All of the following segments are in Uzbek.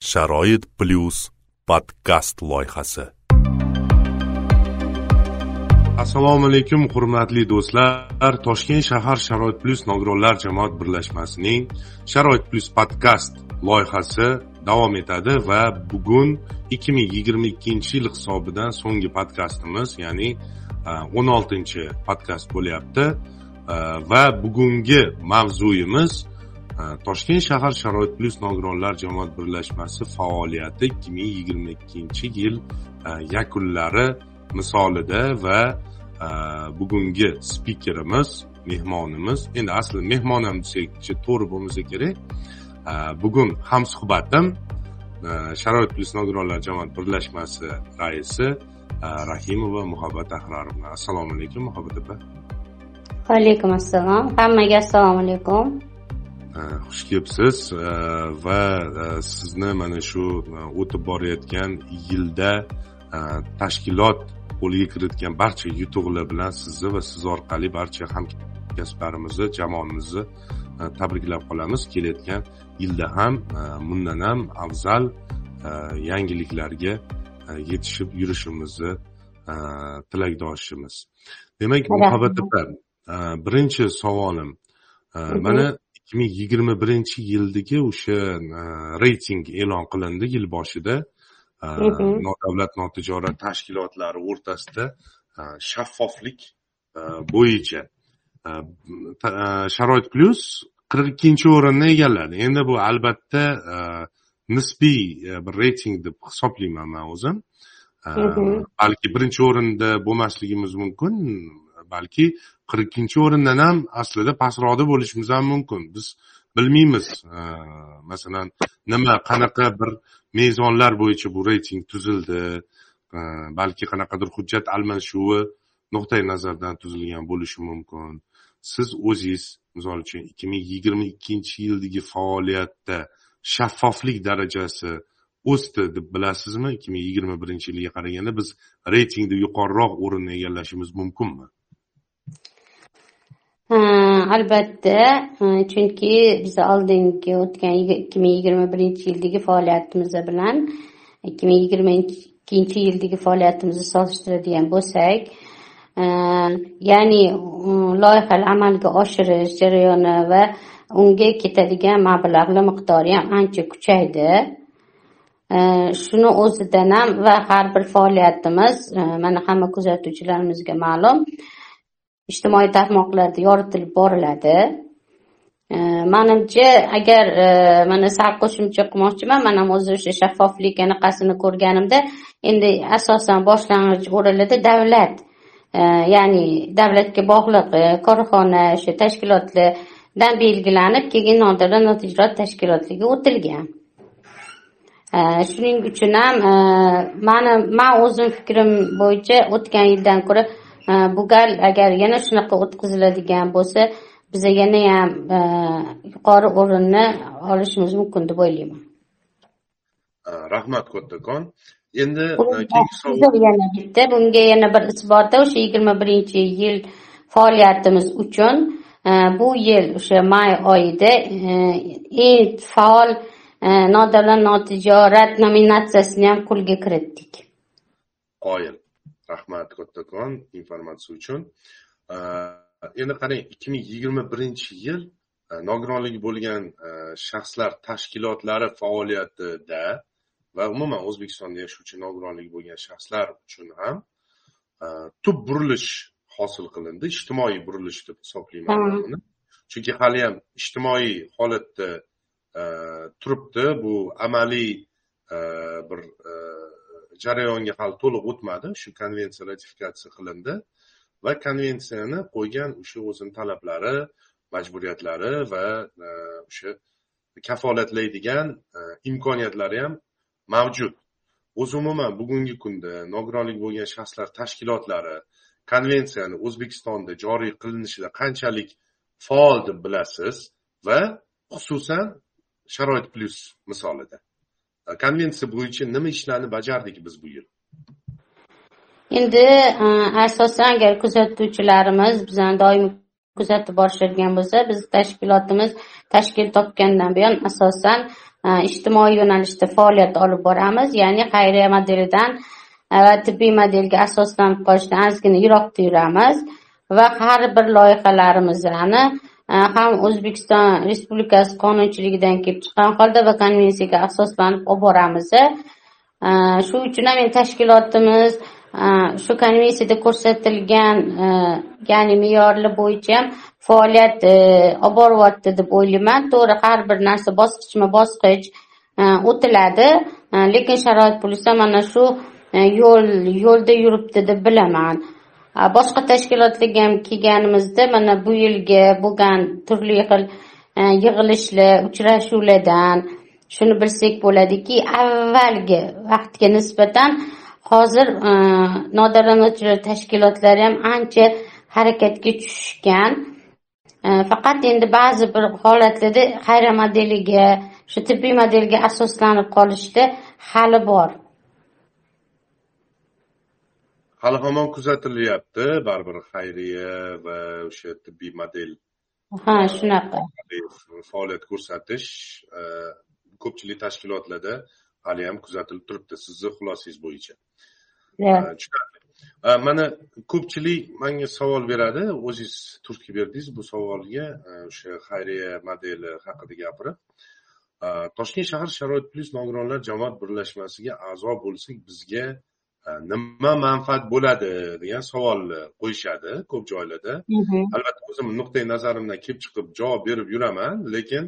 sharoit plyus podkast loyihasi. Assalomu alaykum hurmatli do'stlar. Toshkent shahar sharoit plyus nogironlar jamoat birlashmasining sharoit plyus podkast loyihasi davom etadi va bugun 2022 yil hisobidan so'nggi podkastimiz ya'ni e, 16 oltinchi podkast bo'lyapti. E, va bugungi mavzuyimiz toshkent shahar sharoit plyus nogironlar jamoat birlashmasi faoliyati ikki ming yigirma ikkinchi yil yakunlari misolida va bugungi spikerimiz mehmonimiz endi aslida mehmon ham desakchi to'g'ri bo'lmasa kerak bugun hamsuhbatim sharoit plyus nogironlar jamoat birlashmasi raisi rahimova muhabbat ahrarovna. Assalomu alaykum muhabbat opa. Va alaykum assalom. Hammaga assalomu alaykum. Xush kelibsiz. Va sizni mana shu o'tib borayotgan yilda tashkilot qo'lga kiritgan barcha yutuqlar bilan sizni va siz orqali barcha hamkasblarimizni jamoamizni tabriklab qolamiz. Kelayotgan yilda ham bundan ham afzal yangiliklarga yetishib yurishimizni tilakdoshimiz. Demak muhabbat opa birinchi savolim. Mana ikki ming yigirma birinchi yildagi o'sha e, reyting e'lon qilindi yil boshida. E, nodavlat notijorat tashkilotlari o'rtasida e, shaffoflik bo'yicha. Sharoit plyus qirq ikkinchi o'rinni egalladi. Endi bu albatta nisbiy bir reyting deb hisoblayman man o'zim. Balki birinchi o'rinda bo'lmasligimiz mumkin balki qirq ikkinchi o'rindan ham aslida pastroqda bo'lishimiz ham mumkin. Biz bilmaymiz e, masalan nima qanaqa bir mezonlar bo'yicha bu reyting tuzildi e, balki qanaqadir hujjat almashuvi nuqtai nazardan tuzilgan bo'lishi mumkin. Siz o'zingiz misol uchun ikki ming yigirma ikkinchi yildagi faoliyatda shaffoflik darajasi o'sdi deb bilasizmi? ikki ming yigirma birinchi yilga qaraganda biz reytingda yuqoriroq o'rinni egallashimiz mumkinmi? Albatta. Chunki biz oldingi o'tgan ikki ming yigirma birinchi yildagi faoliyatimiz bilan ikki ming yigirma ikkinchi yildagi faoliyatimizni solishtiradigan bo'lsak ya'ni loyihalar amalga oshirish jarayoni va unga ketadigan mablag'lar miqdori ham ancha kuchaydi. Shuni o'zidan ham va har bir faoliyatimiz mana hamma kuzatuvchilarimizga ma'lum ijtimoiy tarmoqlarda yoritilib boriladi. Manimcha agar e, mana sal qo'shimcha qilmoqchiman man ham o'zi o'sha shaffoflik anaqasini ko'rganimda endi asosan boshlang'ich o'rinlarda davlat e, ya'ni davlatga bog'liq e, korxona o'sha tashkilotlardan belgilanib keyin nodavlat notijorat tashkilotlarga o'tilgan. Shuning uchun ham mani man o'zim fikrim bo'yicha o'tgan yildan ko'ra bu gal agar yana shunaqa o'tkaziladigan bo'lsa biza yanayam yuqori o'rinni olishimiz mumkin deb o'ylayman rahmat kattakon endi yana bitta bunga yana bir isboti o'sha yigirma birinchi yil faoliyatimiz uchun bu yil o'sha may oyida eng faol nodavlat notijorat nominatsiyasini ham qo'lga kiritdik qoyil rahmat kattakon informatsiya uchun. Endi qarang ikki ming yigirma birinchi yil nogironligi bo'lgan shaxslar tashkilotlari faoliyatida va umuman o'zbekistonda yashovchi nogironligi bo'lgan shaxslar uchun ham tub burilish hosil qilindi ijtimoiy burilish deb hisoblayman buni. Chunki haliyam ijtimoiy holatda turibdi. Bu amaliy bir jarayonga hali to'liq o'tmadi. Shu konvensiya ratifikatsiya qilindi va konvensiyani qo'ygan o'sha o'zini talablari majburiyatlari va e, o'sha kafolatlaydigan e, imkoniyatlari ham mavjud. O'zi umuman bugungi kunda nogironlik bo'lgan shaxslar tashkilotlari konvensiyani o'zbekistonda joriy qilinishida qanchalik faol deb bilasiz va xususan sharoit plyus misolida konvensiya bo'yicha nima ishlarni bajardik biz bu yil endi asosan agar kuzatuvchilarimiz bizani doimiy kuzatib borishadigan bo'lsa biz tashkilotimiz tashkil topgandan buyon asosan ijtimoiy yo'nalishda faoliyat olib boramiz ya'ni xayriya modelidan va tibbiy modelga asoslanib qolishdan ozgina yiroqda yuramiz va har bir loyihalarimizni ham o'zbekiston respublikasi qonunchiligidan kelib chiqqan holda va konvensiyaga asoslanib olib boramiz e, shu uchun ham tashkilotimiz e, shu konvensiyada ko'rsatilgan e, ya'ni me'yorlar bo'yicha ham faoliyat olib boryapti deb o'ylayman. To'g'ri har bir narsa bosqichma bosqich o'tiladi. Lekin sharoit bo'lsa mana shu yo'l yo'lda yuribdi deb bilaman. Boshqa tashkilotlarga ham kelganimizda mana bu yilgi bo'lgan turli xil e, yig'ilishlar uchrashuvlardan shuni bilsak bo'ladiki avvalgi vaqtga nisbatan hozir e, nodavlat tashkilotlari ham ancha harakatga tushishgan. E, faqat endi ba'zi bir holatlarda xayra modeliga shu tibbiy modelga asoslanib qolishda hali bor. Hali hamon kuzatilyapti. Baribir xayriya va o'sha tibbiy model ha shunaqa. Faoliyat ko'rsatish ko'pchilik tashkilotlarda haliyam kuzatilib turibdi. Sizni xulosangiz bo'yicha. Tushunarli. Mana ko'pchilik manga savol beradi. O'zingiz turtki berdingiz bu savolga o'sha xayriya modeli haqida gapirib. Toshkent shahar sharoit plyus nogironlar jamoat birlashmasiga a'zo bo'lsak bizga nima manfaat bo'ladi degan savolni qo'yishadi ko'p joylarda. Albatta o'zim nuqtai nazarimdan kelib chiqib javob berib yuraman lekin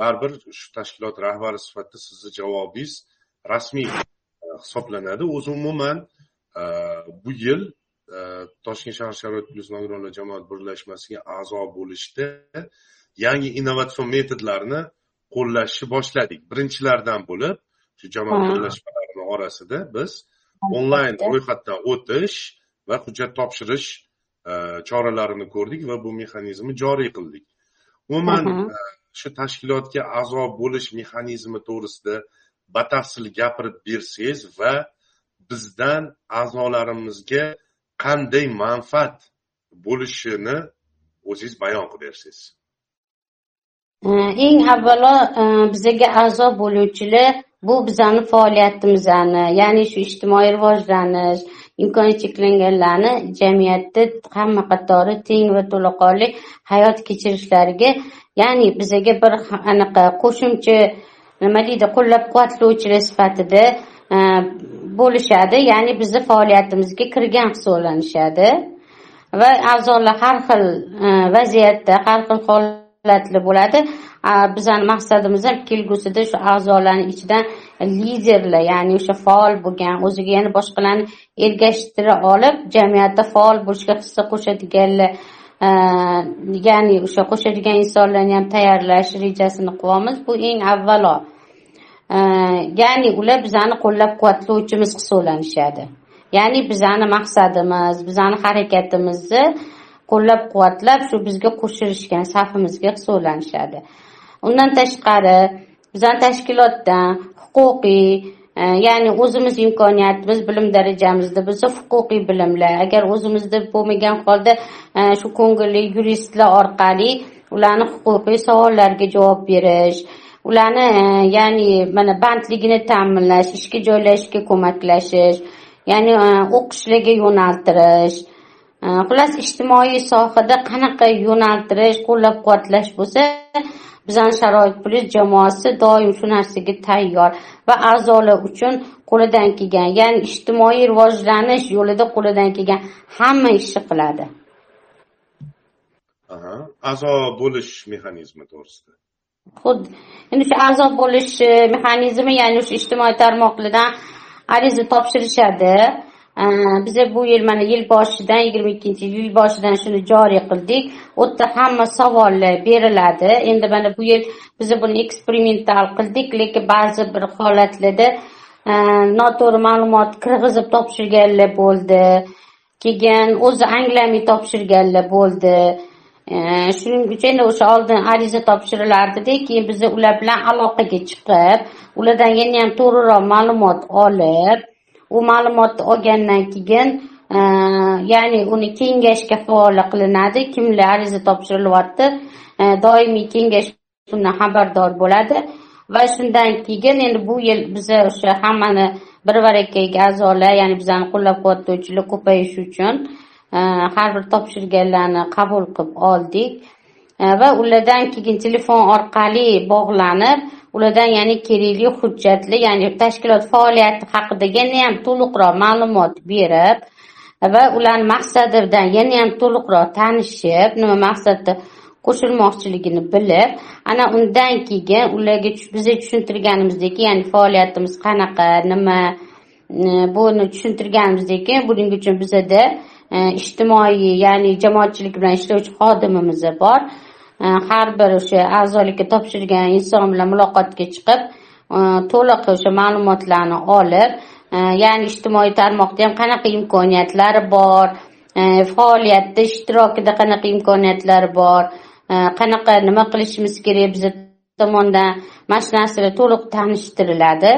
baribir shu tashkilot rahbari sifatida sizni javobingiz rasmiy hisoblanadi. O'zi umuman bu yil toshkent shahar sharoit plyus nogironlar jamoat birlashmasiga a'zo bo'lishda yangi innovatsion metodlarni qo'llashni boshladik. Birinchilardan bo'lib shu jamoat birlashmalarini orasida biz onlayn ro'yxatdan o'tish va hujjat topshirish choralarini ko'rdik va bu mexanizmni joriy qildik. Umuman shu tashkilotga a'zo bo'lish mexanizmi to'g'risida batafsil gapirib bersangiz va bizdan a'zolarimizga qanday manfaat bo'lishini o'zingiz bayon qilib bersangiz eng avvalo bizaga a'zo bo'luvchilar bu bizani faoliyatimizni ya'ni shu ijtimoiy rivojlanish imkoni cheklanganlarni jamiyatda hamma qatori teng va to'laqonli hayot kechirishlariga ya'ni bizaga bir anaqa qo'shimcha nima deydi qo'llab quvvatlovchilar sifatida e, bo'lishadi. Ya'ni bizni faoliyatimizga kirgan hisoblanishadi. Va a'zolar har xil e, vaziyatda har xil holatlar bo'ladi. Bizani maqsadimiz ham kelgusida shu a'zolarni ichidan liderlar ya'ni o'sha faol bo'lgan o'ziga yana boshqalarni ergashtira olib jamiyatda faol bo'lishga hissa qo'shadiganlar ya'ni o'sha qo'shadigan insonlarni ham tayyorlash rejasini qilyapmiz bu eng avvalo. Ya'ni ular bizani qo'llab quvvatlovchimiz hisoblanishadi. Ya'ni bizani maqsadimiz bizani harakatimizni qo'llab quvvatlab shu bizga qo'shilishgan safimizga hisoblanishadi. Undan tashqari bizani tashkilotdan huquqiy e, ya'ni o'zimiz imkoniyatimiz bilim darajamizda bo'lsa huquqiy bilimlar agar o'zimizda bo'lmagan holda e, shu ko'ngilli yuristlar orqali ularni huquqiy savollarga javob berish ularni e, ya'ni mana bandligini ta'minlash ishga joylashishga ko'maklashish ya'ni o'qishlarga yo'naltirish xullas ijtimoiy sohada qanaqa yo'naltirish qo'llab quvvatlash bo'lsa bizani sharoit plyus jamoasi doim shu narsaga tayyor va a'zolar uchun qo'lidan kelgan ya'ni ijtimoiy rivojlanish yo'lida qo'lidan kelgan hamma ishni qiladi. A'zo bo'lish mexanizmi to'g'risida. Xuddi endi shu a'zo bo'lish mexanizmi ya'ni o'sha ijtimoiy tarmoqlardan ariza topshirishadi biza bu yil mana yil boshidan yigirma ikkinchi yil boshidan shuni joriy qildik. U yerda hamma savollar beriladi. Endi mana bu yil biz buni eksperimental qildik lekin ba'zi bir holatlarda e, noto'g'ri ma'lumot kirg'izib topshirganlar bo'ldi. Keyin o'zi anglamay topshirganlar bo'ldi. E, shuning uchun endi o'sha oldin ariza topshirilardida keyin biza ular bilan aloqaga chiqib ulardan yana ham to'g'riroq ma'lumot olib u ma'lumotni olgandan keyin e, ya'ni uni kengashga havola qilinadi. Kimlar ariza topshirilyapti? E, doimiy kengash bundan xabardor bo'ladi. Va shundan keyin endi bu yil biza o'sha hammani birvarakaga a'zolar ya'ni bizani qo'llab quvvatlovchilar ko'payishi uchun e, har bir topshirganlarni qabul qilib oldik. Va ulardan keyin telefon orqali bog'lanib ulardan ya'ni kerakli hujjatli ya'ni tashkilot faoliyati haqida yana ham to'liqroq ma'lumot berib va ularni maqsadidan yana ham to'liqroq tanishib nima maqsadda qo'shilmoqchiligini bilib ana undan keyin ularga biza tushuntirganimizdek ya'ni faoliyatimiz qanaqa nima buni tushuntirganimizdek keyin buning uchun bizada e, ijtimoiy ya'ni jamoatchilik bilan ishlovchi xodimimiz bor. Har bir o'sha a'zolikka topshirgan inson bilan muloqotga chiqib e, to'liq o'sha ma'lumotlarni olib e, ya'ni ijtimoiy tarmoqda ham qanaqa imkoniyatlari bor e, faoliyatda ishtirokida qanaqa imkoniyatlar bor qanaqa nima qilishimiz kerak biz tomonidan mana shu narsalar to'liq tanishtiriladi.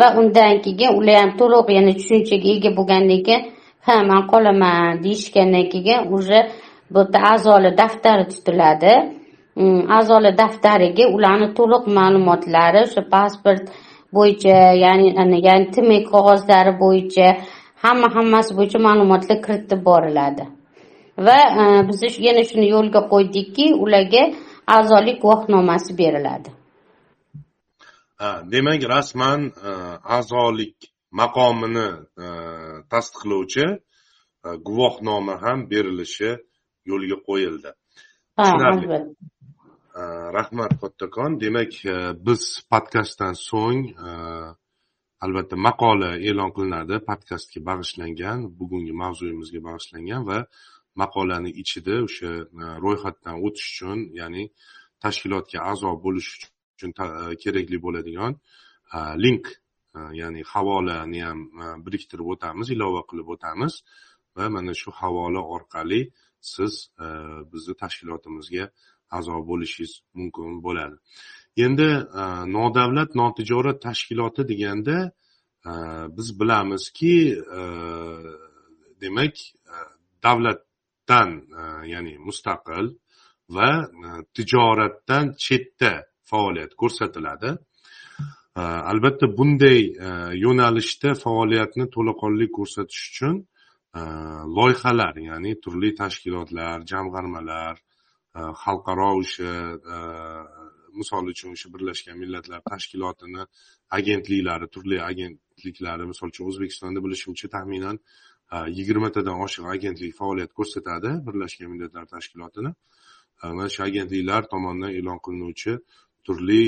Va undan keyin ular ham to'liq yana tushunchaga ega bo'lgandan keyin ha man qolaman deyishgandan keyin уже bu yerda a'zoli daftari tutiladi. Mm, a'zoli daftariga ularni to'liq ma'lumotlari o'sha pasport bo'yicha ya'ni ya'ni tmi qog'ozlari bo'yicha hamma hammasi bo'yicha ma'lumotlar kiritib boriladi. Va e, biz yana shuni yo'lga qo'ydikki ularga a'zolik guvohnomasi beriladi. Demak rasman e, a'zolik maqomini e, tasdiqlovchi guvohnoma ham berilishi yo'lga qo'yildi. Tushunarli. rahmat kattakon demak biz podkastdan so'ng albatta maqola e'lon qilinadi. Podkastga bag'ishlangan bugungi mavzuyimizga bag'ishlangan va maqolani ichida o'sha e, ro'yxatdan o'tish uchun ya'ni tashkilotga a'zo bo'lish uchun e, kerakli bo'ladigan e, link ya'ni havolani ham biriktirib o'tamiz ilova qilib o'tamiz va mana shu havola orqali siz e, bizni tashkilotimizga a'zo bo'lishingiz mumkin bo'ladi. Endi e, nodavlat notijorat tashkiloti deganda e, biz bilamizki demak davlatdan ya'ni mustaqil va tijoratdan chetda faoliyat ko'rsatiladi. Albatta bunday yo'nalishda faoliyatni to'laqonli ko'rsatish uchun Э, loyihalar ya'ni turli tashkilotlar jamg'armalar э, xalqaro o'sha э, misol uchun o'sha birlashgan millatlar tashkilotini agentliklari turli agentliklari misol uchun o'zbekistonda bilishimcha taxminan yigirmatadan oshiq agentlik faoliyat ko'rsatadi birlashgan millatlar tashkilotini. Mana shu agentliklar tomonidan e'lon qilinuvchi turli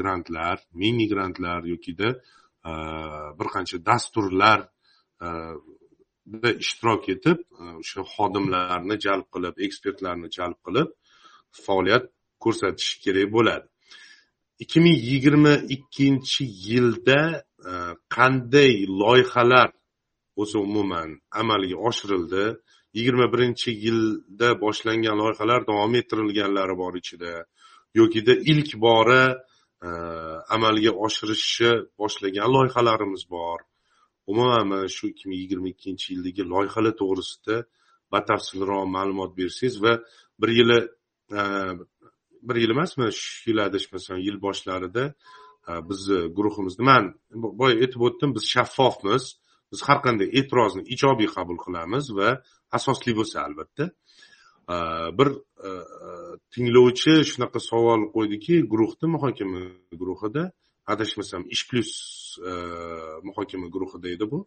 grantlar mini grantlar yokida bir qancha dasturlar ishtirok etib e, o'sha xodimlarni jalb qilib ekspertlarni jalb qilib faoliyat ko'rsatish kerak bo'ladi. ikki ming yigirma ikkinchi yilda e, qanday loyihalar o'zi umuman amalga oshirildi? yigirma birinchi yilda boshlangan loyihalar davom ettirilganlari bor ichida yokida ilk bora e, amalga oshirishni boshlagan loyihalarimiz bor. Umuman mana shu ikki ming yigirma ikkinchi yildagi loyihalar to'g'risida batafsilroq ma'lumot bersangiz va bir yili e, bir yil emasmi shu yil adashmasam yil boshlarida e, bizni guruhimizni man boya aytib o'tdim biz shaffofmiz. Biz har qanday e'tirozni ijobiy qabul qilamiz va asosli bo'lsa albatta. E, bir tinglovchi shunaqa savol qo'ydiki guruhda muhokama guruhida adashmasam ish plyus e, muhokama guruhida edi bu.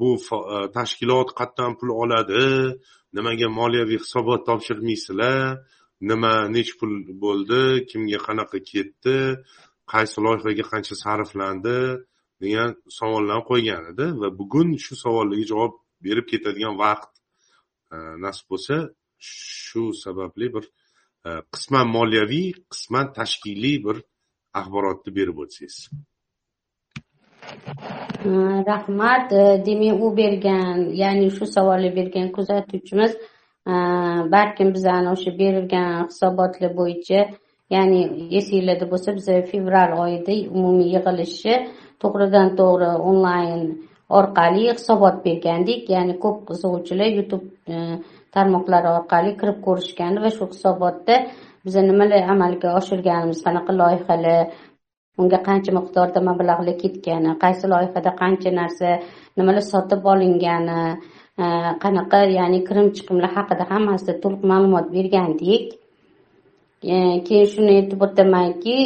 Bu e, tashkilot qayerdan pul oladi nimaga moliyaviy hisobot topshirmaysizlar nima nechi pul bo'ldi kimga qanaqa ketdi qaysi loyihaga qancha sarflandi degan savollarni qo'ygan edi va bugun shu savollarga javob berib ketadigan vaqt e, nasib bo'lsa shu sababli bir qisman moliyaviy qisman tashkiliy bir axborotni berib o'tsangiz. Hmm, rahmat. Demak u bergan ya'ni shu savolni bergan kuzatuvchimiz e, balkim bizani o'sha berilgan hisobotlar bo'yicha ya'ni esinglarda bo'lsa biza fevral oyida umumiy yig'ilishni to'g'ridan to'g'ri onlayn orqali hisobot bergandik. Ya'ni ko'p qiziquvchilar youtube e, tarmoqlari orqali kirib ko'rishgandi va shu hisobotda biza nimalar amalga oshirganimiz qanaqa loyihalar unga qancha miqdorda mablag'lar ketgani qaysi loyihada qancha narsa nimalar sotib olingani e, qanaqa ya'ni kirim chiqimlar haqida hammasida to'liq ma'lumot bergandik. E, keyin shuni aytib o'tamanki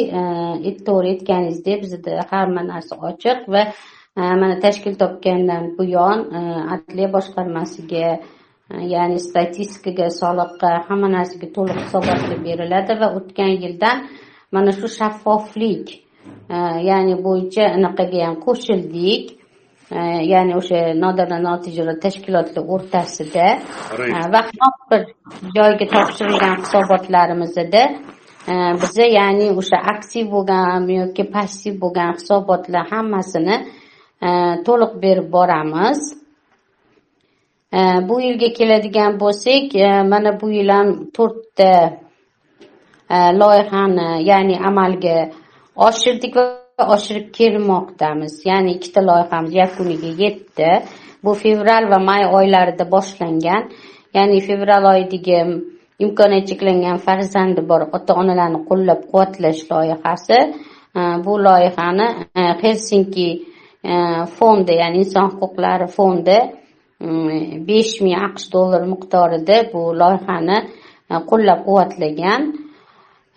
e, to'g'ri aytganingizdek bizada hamma narsa ochiq va mana tashkil topgandan buyon adliya boshqarmasiga ya'ni statistikaga soliqqa hamma narsaga to'liq hisobotlar beriladi va o'tgan yildan mana shu shaffoflik ya'ni bo'yicha anaqaga ham qo'shildik. Ya'ni o'sha nodavlat notijorat tashkilotlar o'rtasida va har bir joyga topshirilgan hisobotlarimizda biza ya'ni o'sha aktiv bo'lgan yoki passiv bo'lgan hisobotlar hammasini to'liq berib boramiz bu yilga keladigan bo'lsak e, mana bu yil ham to'rtta e, loyihani ya'ni amalga oshirdik va oshirib kelmoqdamiz. Ya'ni ikkita loyihamiz yakuniga yetdi. Bu fevral va may oylarida boshlangan. Ya'ni fevral oyidagi imkoniyati cheklangan farzandi bor ota onalarni qo'llab quvvatlash loyihasi. E, bu loyihani helsinki fondi ya'ni inson huquqlari fondi Mm, besh ming aqsh dollar miqdorida bu loyihani e, qo'llab quvvatlagan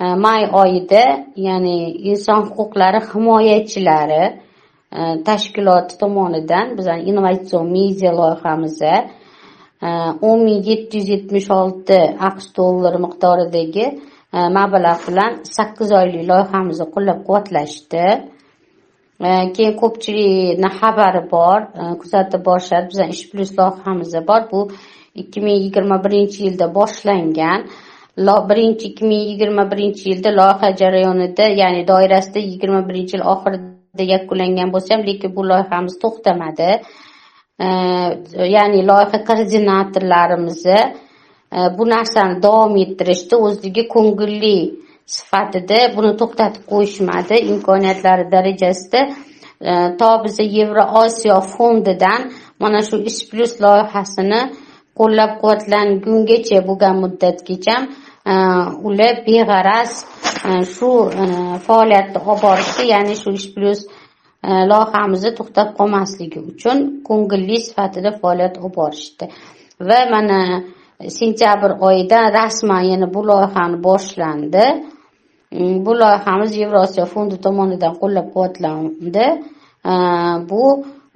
e, may oyida ya'ni inson huquqlari himoyachilari e, tashkiloti tomonidan bizani innovatsion media loyihamizga o'n ming yetti yuz yetmish olti aqsh dollari miqdoridagi mablag' bilan sakkiz oylik loyihamizni qo'llab quvvatlashdi E, keyin ko'pchilikni xabari bor e, kuzatib borishadi bizani ish plyus loyihamiz bor. Bu ikki ming yigirma birinchi yilda boshlangan. Birinchi ikki ming yigirma birinchi yilda loyiha jarayonida ya'ni doirasida yigirma birinchi yil oxirida yakunlangan bo'lsa ham lekin bu loyihamiz to'xtamadi. E, ya'ni loyiha koordinatorlarimiz bu narsani davom ettirishdi. O'ziga ko'ngilli sifatida buni to'xtatib qo'yishmadi. Imkoniyatlari darajasida e, to biza yevrosiyo fondidan mana shu ish plyus loyihasini qo'llab quvvatlangungacha bo'lgan muddatgacha e, ular beg'araz e, shu faoliyatni olib borishdi ya'ni shu ish plyus loyihamizni to'xtab qolmasligi uchun ko'ngilli sifatida faoliyat olib borishdi. Va mana sentyabr oyidan rasman yana bu loyihani boshlandi. Bu loyihamiz yevrosiyo fondi tomonidan qo'llab quvvatlandi bu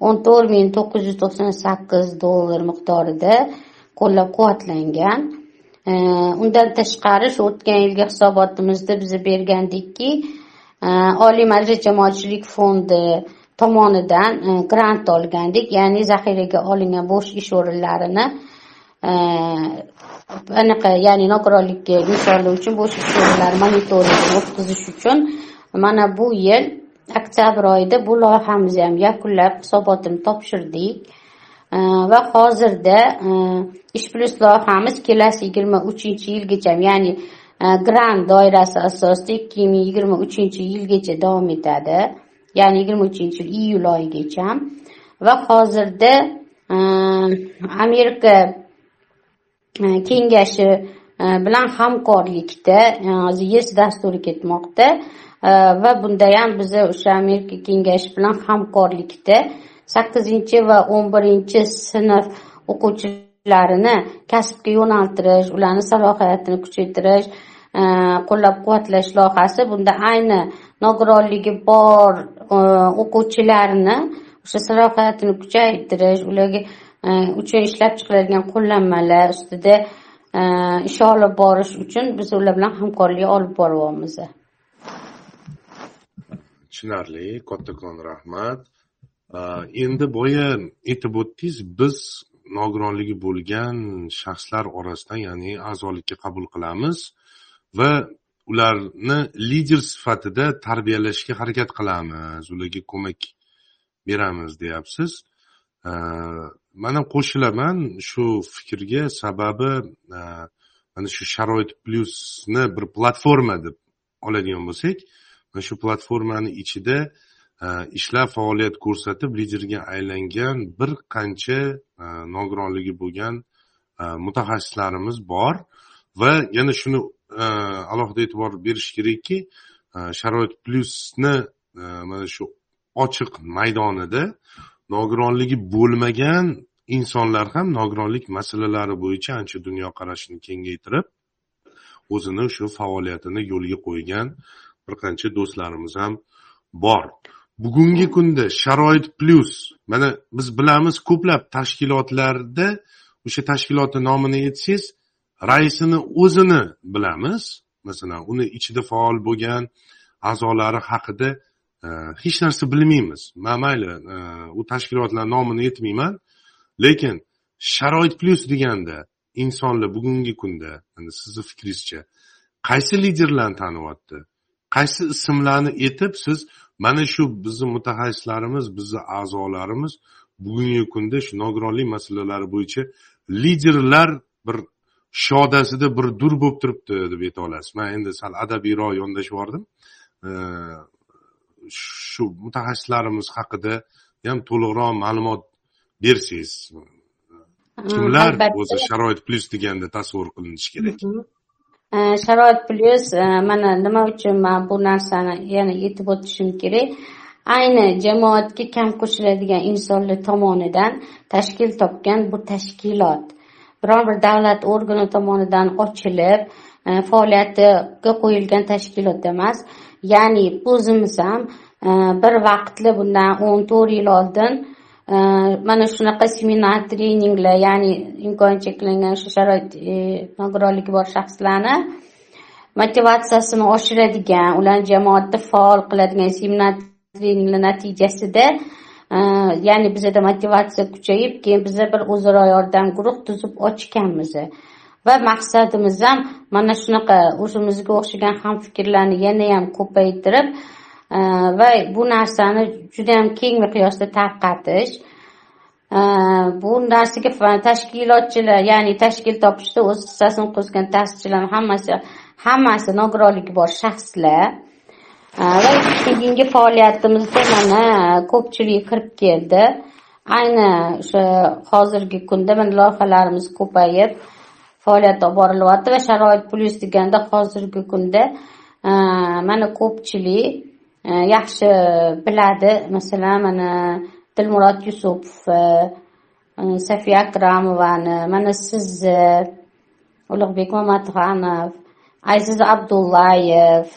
o'n to'rt ming to'qqiz yuz to'qson sakkiz dollar miqdorida qo'llab quvvatlangan undan tashqari shu o'tgan yilgi hisobotimizda biz bergandikki oliy majlis jamoatchilik fondi tomonidan grant olgandik ya'ni zaxiraga olingan bo'sh ish o'rinlarini anaqa ya'ni nogironlikka insonlar uchun bo'sh ish o'rinlari monitoringini o'tkazish uchun mana bu yil oktyabr oyida bu loyihamizni ham yakunlab hisobotini topshirdik. Va hozirda e, ish plyus loyihamiz kelasi yigirma uchinchi yilgacha ya'ni e, grant doirasi asosida ikki ming yigirma uchinchi yilgacha davom etadi. Ya'ni yigirma uchinchi yil iyul oyigacha va hozirda e, amerika Э, kengashi э, bilan hamkorlikda э, hozir yes dasturi ketmoqda. Va bunda ham biza o'sha amerika kengashi bilan hamkorlikda sakkizinchi va o'n birinchi sinf o'quvchilarini kasbga yo'naltirish ularni salohiyatini kuchaytirish e, qo'llab quvvatlash loyihasi. Bunda ayni nogironligi bor e, o'quvchilarni o'sha salohiyatini kuchaytirish ularga uchun ishlab chiqiladigan qo'llanmalar ustida ish olib borish uchun biz ular bilan hamkorlik olib boryapmiz. Tushunarli kattakon rahmat. Endi boya aytib o'tdingiz biz nogironligi bo'lgan shaxslar orasidan ya'ni a'zolikka qabul qilamiz va ularni lider sifatida tarbiyalashga harakat qilamiz. Ularga ko'mak beramiz deyapsiz. Man ham qo'shilaman shu fikrga sababi e, mana shu sharoit plyusni bir platforma deb oladigan bo'lsak mana shu platformani ichida e, ishlab faoliyat ko'rsatib liderga aylangan bir qancha e, nogironligi bo'lgan mutaxassislarimiz bor va yana shuni alohida e'tibor berish kerakki sharoit plyusni mana shu ochiq maydonida nogironligi bo'lmagan insonlar ham nogironlik masalalari bo'yicha ancha dunyoqarashini kengaytirib o'zini shu faoliyatini yo'lga qo'ygan bir qancha do'stlarimiz ham bor. Bugungi kunda sharoit plyus mana biz bilamiz ko'plab tashkilotlarda o'sha tashkilotni nomini aytsangiz raisini o'zini bilamiz. Masalan uni ichida faol bo'lgan a'zolari haqida Э, hech narsa bilmaymiz. Man mayli э, u tashkilotlar nomini aytmayman lekin sharoit plyus deganda insonlar bugungi kunda sizni fikringizcha qaysi liderlarni taniyapti qaysi ismlarni aytib siz mana shu bizni mutaxassislarimiz bizni a'zolarimiz bugungi kunda shu nogironlik masalalari bo'yicha liderlar bir shodasida bir dur bo'lib turibdi deb ayta olasiz. Man endi sal adabiyroq yondashib yubordim. Shu mutaxassislarimiz haqida ham to'liqroq ma'lumot bersangiz kimlar o'zi sharoit plyus deganda tasavvur qilinishi kerak? Sharoit plyus mana nima uchun man bu narsani yana aytib o'tishim kerak? Ayni jamoatga kam qo'shiladigan insonlar tomonidan tashkil topgan bu tashkilot. Biron bir davlat organi tomonidan ochilib e, faoliyatiga qo'yilgan tashkilot emas ya'ni o'zimiz ham e, bir vaqtli bundan o'n to'rt yil oldin e, mana shunaqa seminar treninglar ya'ni imkoni cheklangan shu sharoit e, nogironligi bor shaxslarni motivatsiyasini oshiradigan ularni jamoatda faol qiladigan seminar treninglar natijasida ya'ni bizada motivatsiya kuchayib keyin biza bir o'zaro yordam guruh tuzib ochganmiz. Va maqsadimiz ham mana shunaqa o'zimizga o'xshagan hamfikrlarni yanayam ko'paytirib e, va bu narsani judayam keng miqyosda tarqatish e, bu narsaga tashkilotchilar ya'ni tashkil topishda o'z hissasini qo'shgan ta'sischilar hammasi hammasi nogironligi bor shaxslar. E, va keyingi faoliyatimizda mana ko'pchilik kirib keldi. Ayni o'sha hozirgi kunda mana loyihalarimiz ko'payib faoliyat olib borilyapti va sharoit plyus deganda hozirgi kunda e, mana ko'pchilik e, yaxshi biladi. Masalan mana dilmurod yusupov e, safiya akramovani mana sizni ulug'bek mamatxonov aziz abdullayev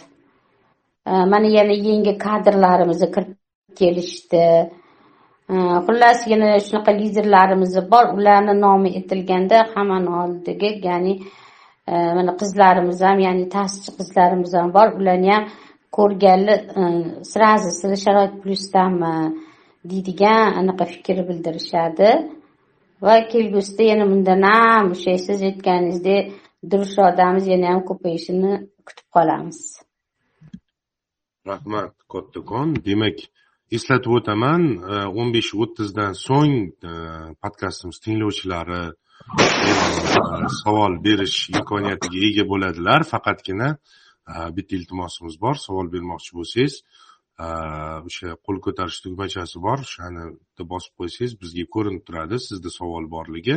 mana yana yangi kadrlarimizni kirib kelishdi. Xullas yana shunaqa liderlarimiz bor. Ularni nomi aytilganda hammani oldiga ya'ni e, mana qizlarimiz ham ya'ni ta'sischi qizlarimiz ham bor. Ularni ham ko'rganli e, сразу sizlar sharoit plyusdanmi e, deydigan anaqa fikr bildirishadi. Va kelgusida yana bundan ham o'sha siz aytganingizdek durushodamiz yana ham ko'payishini kutib qolamiz. Rahmat kattakon demak eslatib o'taman e, o'n besh o'ttizdan so'ng e, podkastimiz tinglovchilari e, savol berish imkoniyatiga ega bo'ladilar. Faqatgina bitta iltimosimiz bor savol bermoqchi bo'lsangiz o'sha qo'l ko'tarish tugmachasi bor o'shani bosib qo'ysangiz bizga ko'rinib turadi sizda savol borligi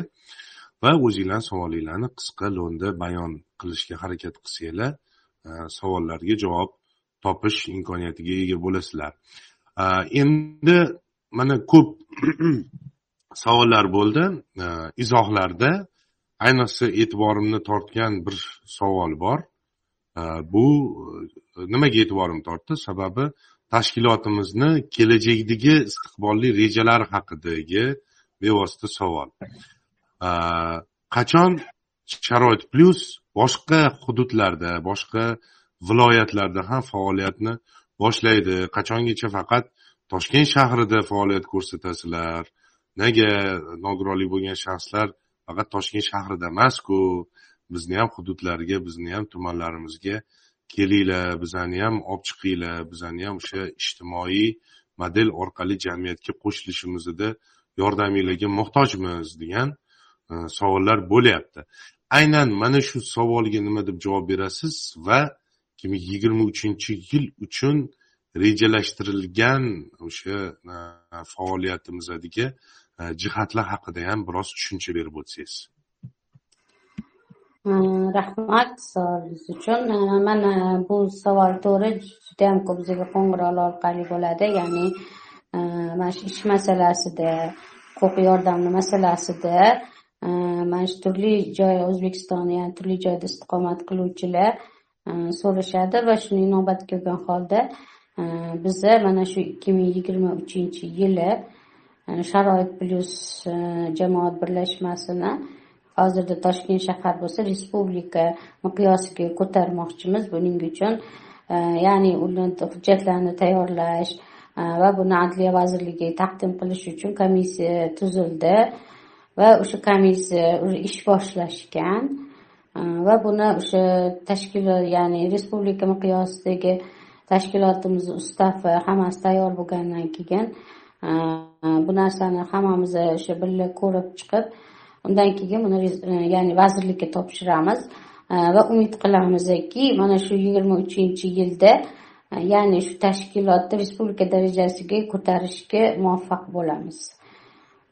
va o'zinglarni savolinglarni qisqa lo'nda bayon qilishga harakat qilsanglar savollarga javob topish imkoniyatiga ega bo'lasizlar. Э, endi mana ko'p savollar bo'ldi. Э, izohlarda ayniqsa e'tiborimni tortgan bir savol bor. Э, bu e, nimaga e'tiborim tortdi? Sababi tashkilotimizni kelajakdagi istiqbolli rejalari haqidagi bevosita savol. Qachon sharoit plyus boshqa hududlarda boshqa viloyatlarda ham faoliyatni boshlaydi. Qachongacha faqat toshkent shahrida faoliyat ko'rsatasizlar nega nogironlik bo'lgan shaxslar faqat toshkent shahrida emasku bizni ham hududlarga bizni ham tumanlarimizga kelinglar bizani ham olib chiqinglar bizani ham o'sha ijtimoiy model orqali jamiyatga qo'shilishimizda yordaminglarga muhtojmiz degan e, savollar bo'lyapti. Aynan mana shu savolga nima deb javob berasiz va ikki ming yigirma uchinchi yil uchun rejalashtirilgan o'sha e, faoliyatimizadagi faoliyatimizdagi e, jihatlar haqida ham biroz tushuncha berib o'tsangiz. Mm, rahmat savolingiz uchun. E, mana bu savol to'g'ri judayam ko'p bizga qo'ng'iroqlar orqali bo'ladi. Ya'ni mana shu ish masalasida huquq yordamni masalasida mana shu turli joy o'zbekistonni ya'ni turli joyda istiqomat qiluvchilar Э, so'rashadi va shuning navbati kelgan holda э, biza mana shu ikki ming yigirma uchinchi yili э, sharoit plyus jamoat birlashmasini hozirda toshkent shahar bo'lsa respublika miqyosiga ko'tarmoqchimiz. Buning uchun e, ya'ni uni hujjatlarni tayyorlash e, va buni adliya vazirligiga taqdim qilish uchun komissiya tuzildi va o'sha komissiya ish boshlashgan. Va buni o'sha tashkilot ya'ni respublika miqyosidagi tashkilotimiz ustavi hammasi tayyor bo'lgandan keyin bu narsani hammamiz o'sha birga ko'rib chiqib undan keyin buni e, ya'ni vazirlikka topshiramiz. Va umid qilamizki mana shu yigirma uchinchi yilda ya'ni shu tashkilotni respublika darajasiga ko'tarishga muvaffaq bo'lamiz.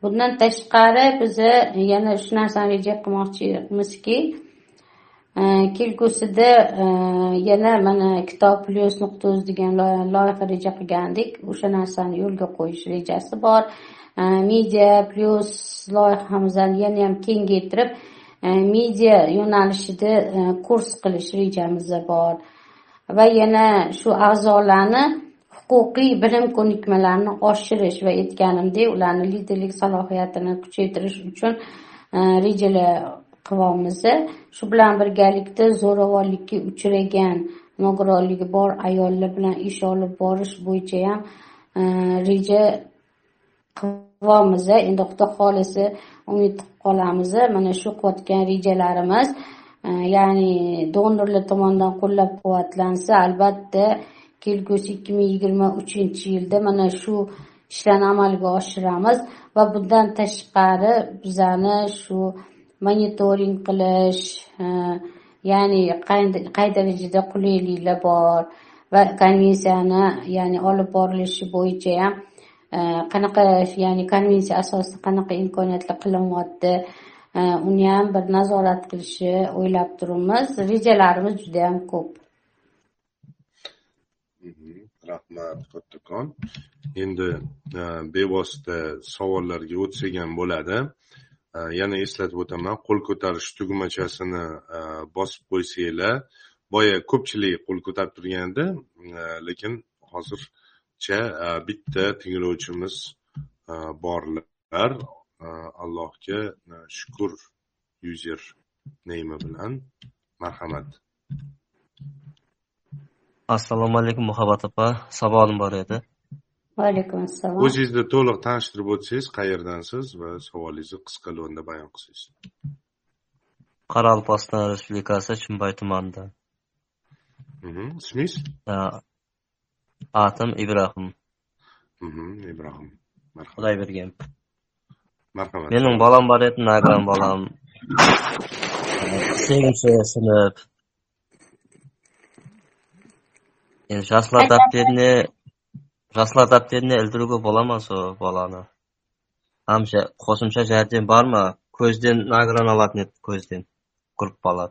Bundan tashqari biza yana shu narsani reja qilmoqchimizki Э, kelgusida э, yana mana kitob plyus nuqta uz degan loyiha reja qilgandik. O'sha narsani yo'lga qo'yish rejasi bor. Э, media plyus loyihamizni yana ham kengaytirib media yo'nalishida kurs qilish rejamiz bor. Va yana shu a'zolarni huquqiy bilim ko'nikmalarini oshirish va aytganimdek ularni liderlik salohiyatini kuchaytirish uchun rejalar qilyapmiz shu bilan birgalikda zo'ravonlikka uchragan nogironligi bor ayollar bilan ish olib borish bo'yicha ham e, reja qilyapmiz endi xudo xohlasa umid qilib qolamiz. Mana shu qilayotgan rejalarimiz e, ya'ni donorlar tomonidan qo'llab quvvatlansa albatta kelgusi ikki ming yigirma uchinchi yilda mana shu ishlarni amalga oshiramiz va bundan tashqari bizani shu monitoring qilish e, ya'ni qay darajada qulayliklar bor va konvensiyani ya'ni olib borilishi bo'yicha ham e, qanaqa ya'ni konvensiya asosida qanaqa imkoniyatlar qilinyapti e, uni ham bir nazorat qilishni o'ylab turibmiz. Rejalarimiz juda yam ko'p. Mhmm, rahmat kattakon endi bevosita savollarga o'tsak ham bo'ladi. Э, yana eslatib o'taman qo'l ko'tarish tugmachasini e, bosib qo'ysanglar. Boya ko'pchilik qo'l ko'tarib turgan edi lekin hozircha e, bitta tinglovchimiz e, borlar. Allohga shukur yuzer neymi bilan. Marhamat. Assalomu alaykum muhabbat opa. Savolim bor edi. Alaykum assalom o'zingizni to'liq tanishtirib o'tsangiz qayerdansiz va savolingizni qisqa lo'nda bayon qilsangiz. Qoraqalpog'iston respublikasi chimboy tumanidan. Ismingiz? Atim ibrohim. Ibrohim. Marhamat. Xudoy bergan. Marhamat. Mening bolam bor edi nogiron bolam. Segizінші sinf endi yoshlar dafterini ildiruga bo'ladimi shu bolani. Hamcha qo'shimcha jardam bormi? Ko'zdan nogiron oladi ko'zdan gruppalar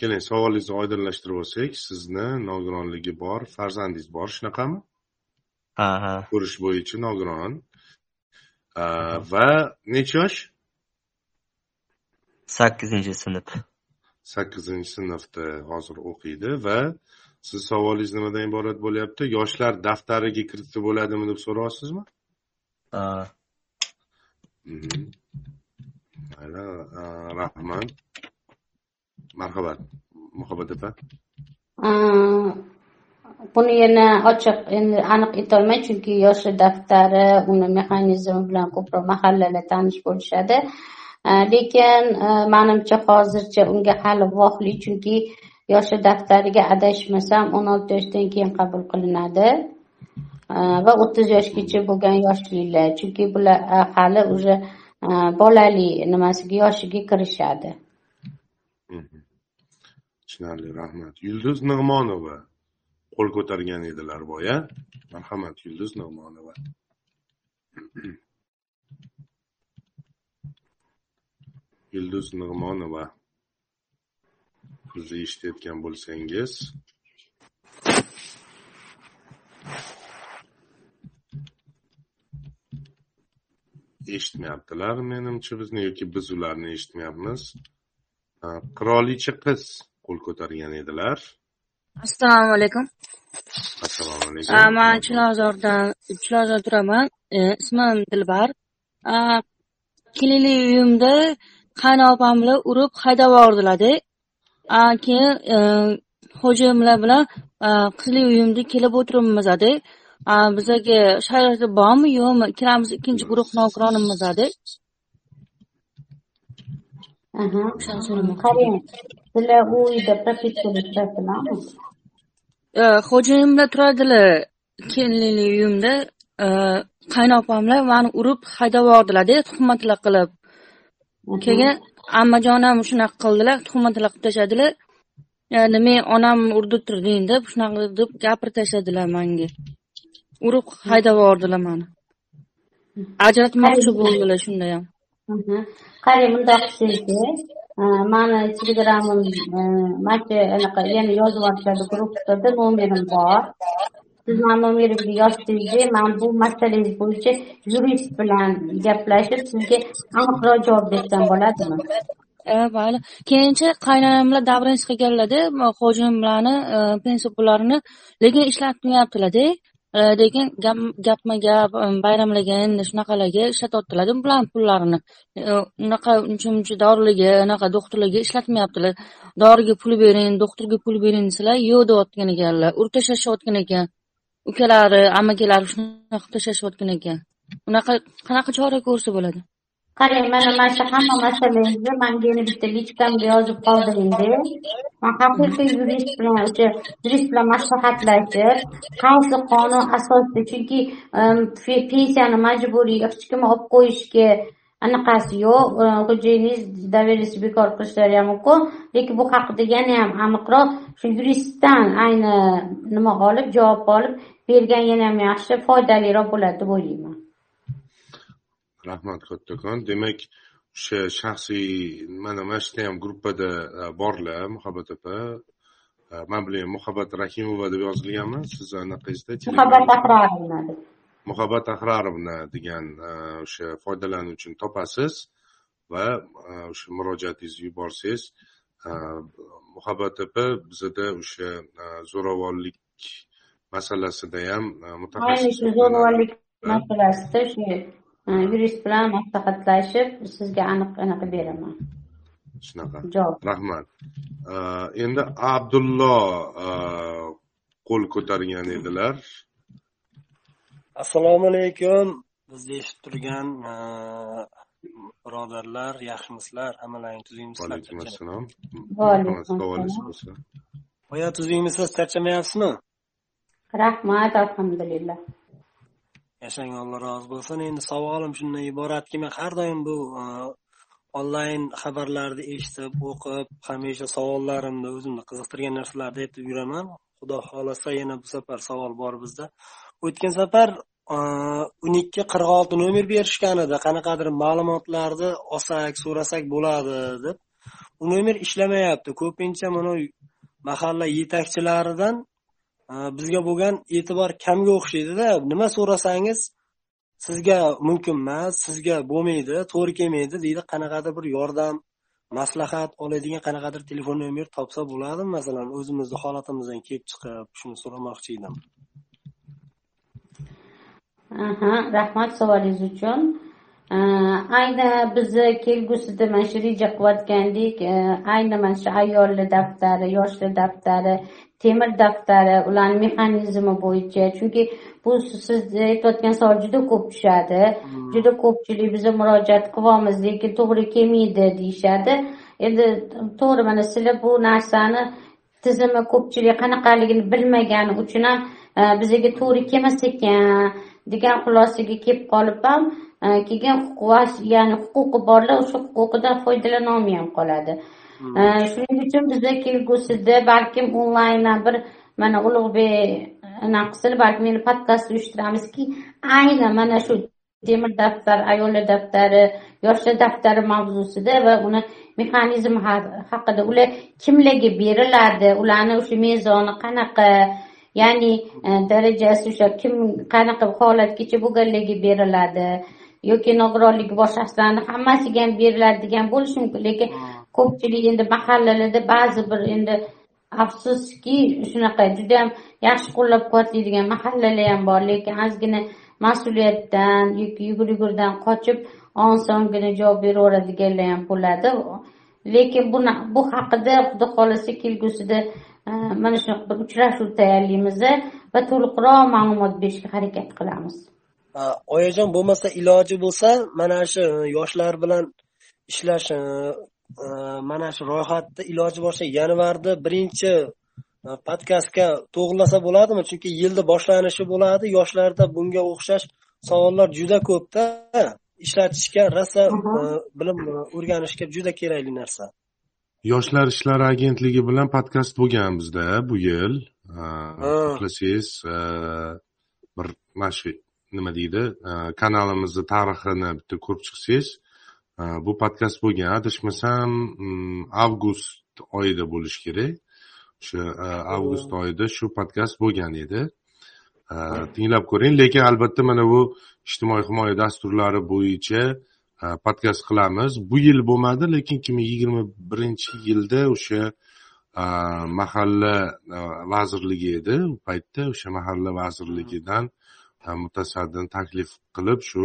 keling savolingizni oydinlashtirib olsak sizni nogironligi bor farzandingiz bor shunaqami? Ha ha. Ko'rish bo'yicha nogiron. Va necha yosh? Sakkizinchi sinf. Sakkizinchi sinfda hozir o'qiydi va siz savolingiz nimadan iborat bo'lyapti? Yoshlar daftariga kiritsa bo'ladimi deb so'rayapsizmi ha mayli rahmat marhamat muhabbat opa buni yana ochiq endi aniq aytolmayman chunki yoshlar daftari uni mexanizmi bilan ko'proq mahallalar tanish bo'lishadi. Lekin manimcha hozircha unga hali voqli chunki yoshi daftariga adashmasam o'n olti yoshdan keyin qabul qilinadi. Va o'ttiz yoshgacha bo'lgan yoshliklar chunki bular hali уже bolali nimasiga yoshiga kirishadi. Mhmm. Tushunarli rahmat. Yulduz nig'monova qo'l ko'targan edilar boya. Marhamat yulduz nig'monova. Yulduz nig'monova. Bizni eshitayotgan bo'lsangiz. Eshitmayaptilar menimcha bizni yoki biz ularni eshitmayapmiz. Qirolicha qiz qo'l ko'targan edilar. Assalomu alaykum. Assalomu alaykum. Man chilonzordan chilonzorda turaman. E, ismim dilbar. A, kelinli uyimda qaynopam bilan urib haydab yubordilarda keyin e, xo'jayinlar bilan a, qizli uyimda kelib o'tiribmizada A, bizaga sharoiti bormi yo'qmi? Ikkalamiz ikkinchi guruh nogironimizada Aha. o'shani so'ramoqchi qarang sizlar u uyda propiskada turasizlarmi E, turadilar kelinli uyimda. E, qaynopamlar mani urib haydab yubordilarda tuhmatlar qilib. Aha. Ammajon ham shunaqa qildilar tuhmatlar qilib tashladilar. Yani men onam urdi turding deb shunaqa deb gapirib tashladilar manga. Urib haydab yubordilar mani. Ajratmoqchi bo'ldilar shunda ham. Qarang bundoq qilsangchi mani telegramim e, mana shu anaqa yana yozib yuborishadi gruppada nomerim bor. Siz mani nomerimga yozsangchi man bu masalangiz bo'yicha yurist bilan gaplashib sizga aniqroq javob bersam bo'ladimi mayli keyincha qaynonam bilan davraniyasiga qilganlarda xo'jayin bilan pensiya pullarini lekin ishlatmayaptilarda lekin gap- gapma gap bayramlarga endi shunaqalarga ishlatyaptilarda bularni pullarini unaqa uncha muncha dorilarga anaqa doktorlarga ishlatmayaptilar doriga pul bering doktorga pul bering desalar yo'q deyotgan ekanlar. Urib tashlashayotgan ekan. Ukalari amakalari shunaqa qilib tashlashayotgan ekan. Unaqa qanaqa chora ko'rsa bo'ladi? Qarang mana mana shu hamma masalangizni manga bitta lichkamga yozib qoldiringda man haqiqiy yurist bilan o'sha yurist bilan maslahatlashib qaysi qonun asosida chunki pensiyani majburiy hech kim olib qo'yishga anaqasi yo'q e, доверенность bekor qilishlari ham mumkin lekin bu haqida yana ham aniqroq shu yuristdan ayni nima olib javob olib bergan yana ham yaxshi foydaliroq bo'ladi deb o'ylayman. Rahmat kattakon. Demak o'sha shaxsiy mana mana shu ham gruppada e, borlar muhabbat opa. E, man bilan muhabbat rahimova deb yozilganmi? Sizni anaqangizda muhabbat ahrorovna deb muhabbat ahrarovna degan e, o'sha foydalanuvchini topasiz va e, o'sha murojaatingizni yuborsangiz e, muhabbat opa bizada o'sha zo'ravonlik masalasida ham mutaxassis zo'ravonlik masalasida e, yurist bilan maslahatlashib sizga aniq anaqa beraman. Shunaqa. Javob. Rahmat. Endi abdullo qo'l ko'targan edilar assalomu alaykum. Bizni eshitib turgan birodarlar yaxshimisizlar? Hammalaring tuzingmisizlar vaalaykum assalom savolingiz assalom. bo'lsa. Oya tuzingmisiz charchamayapsizmi? Rahmat alhamdulillah. Yashang alloh rozi bo'lsin. Endi savolim shundan iboratki men har doim bu onlayn xabarlarni eshitib o'qib hamisha savollarimni o'zimni qiziqtirgan narsalarni aytib yuraman. Xudo xohlasa yana bu safar savol bor bizda o'tgan safar e, o'n ikki qirq olti nomer berishgan edi qanaqadir ma'lumotlarni olsak so'rasak bo'ladi deb u nomer ishlamayapti. Ko'pincha mana mahalla yetakchilaridan e, bizga bo'lgan e'tibor kamga o'xshaydida. Nima so'rasangiz sizga mumkin emas sizga bo'lmaydi to'g'ri kelmaydi deydi. Qanaqadir bir yordam maslahat oladigan qanaqadir telefon nomer topsa bo'ladimi? Masalan o'zimizni holatimizdan kelib chiqib shuni so'ramoqchi edim. Aha rahmat savolingiz uchun. Ayni bizni kelgusida mana shu reja qilayotgandik. Ayni mana shu ayollar daftari yoshlar daftari temir daftari ularni mexanizmi bo'yicha. Chunki bu siz aytayotgan savol juda ko'p tushadi. Juda ko'pchilik biza murojaat qilyapmiz lekin to'g'ri kelmaydi deyishadi. Endi to'g'ri mana sizlar bu narsani tizimi ko'pchilik qanaqaligini bilmagani uchun ham e, bizaga to'g'ri kelmas ekan degan xulosaga kelib qolib ham e, keyin ya'ni huquqi borlar o'sha huquqidan foydalanolmay ham qoladi. E, shuning uchun biza kelgusida balkim onlayndan bir mana ulug'bek anaqa qilsa balkim yana podkast uyushtiramizki aynan mana shu temir daftar ayollar daftari yoshlar daftari mavzusida va uni mexanizm haqida ular kimlarga beriladi ularni o'sha mezoni qanaqa ya'ni e, darajasi o'sha kim qanaqa holatgacha bo'lganlarga beriladi yoki nogironligi bor shaxslarni hammasiga ham beriladi degan bo'lishi mumkin. Lekin ko'pchilik endi mahallalarda ba'zi bir endi afsuski shunaqa judayam yaxshi qo'llab quvvatlaydigan mahallalar ham bor. Lekin ozgina mas'uliyatdan yoki yugur yugurdan qochib osongina javob beraveradiganlar ham bo'ladi. Lekin buni bu haqida xudo xohlasa kelgusida mana shunaqa bir uchrashuv tayyorlaymiz va to'liqroq ma'lumot berishga harakat qilamiz. Oyajon bo'lmasa iloji bo'lsa mana shu yoshlar bilan ishlash e, mana shu ro'yxatni iloji bo'lsa yanvarda birinchi e, podkastga to'g'irlasa bo'ladimi? Chunki yilni boshlanishi bo'ladi yoshlarda bunga o'xshash savollar juda ko'pda. Ishlatishga rosa e, bilim o'rganishga juda kerakli narsa yoshlar ishlari agentligi bilan podkast bo'lgan bizda bu yil. Xohlasangiz bir mana shu nima deydi kanalimizni tarixini bitta ko'rib chiqsangiz bu podkast bo'lgan. Adashmasam mm, avgust oyida bo'lishi kerak. O'sha avgust oyida shu podkast bo'lgan edi. Tinglab ko'ring. Lekin albatta mana bu ijtimoiy himoya dasturlari bo'yicha podkast qilamiz bu yil bo'lmadi lekin ikki ming yigirma birinchi yilda o'sha mahalla vazirligi edi. U paytda o'sha mahalla vazirligidan mutasaddi taklif qilib shu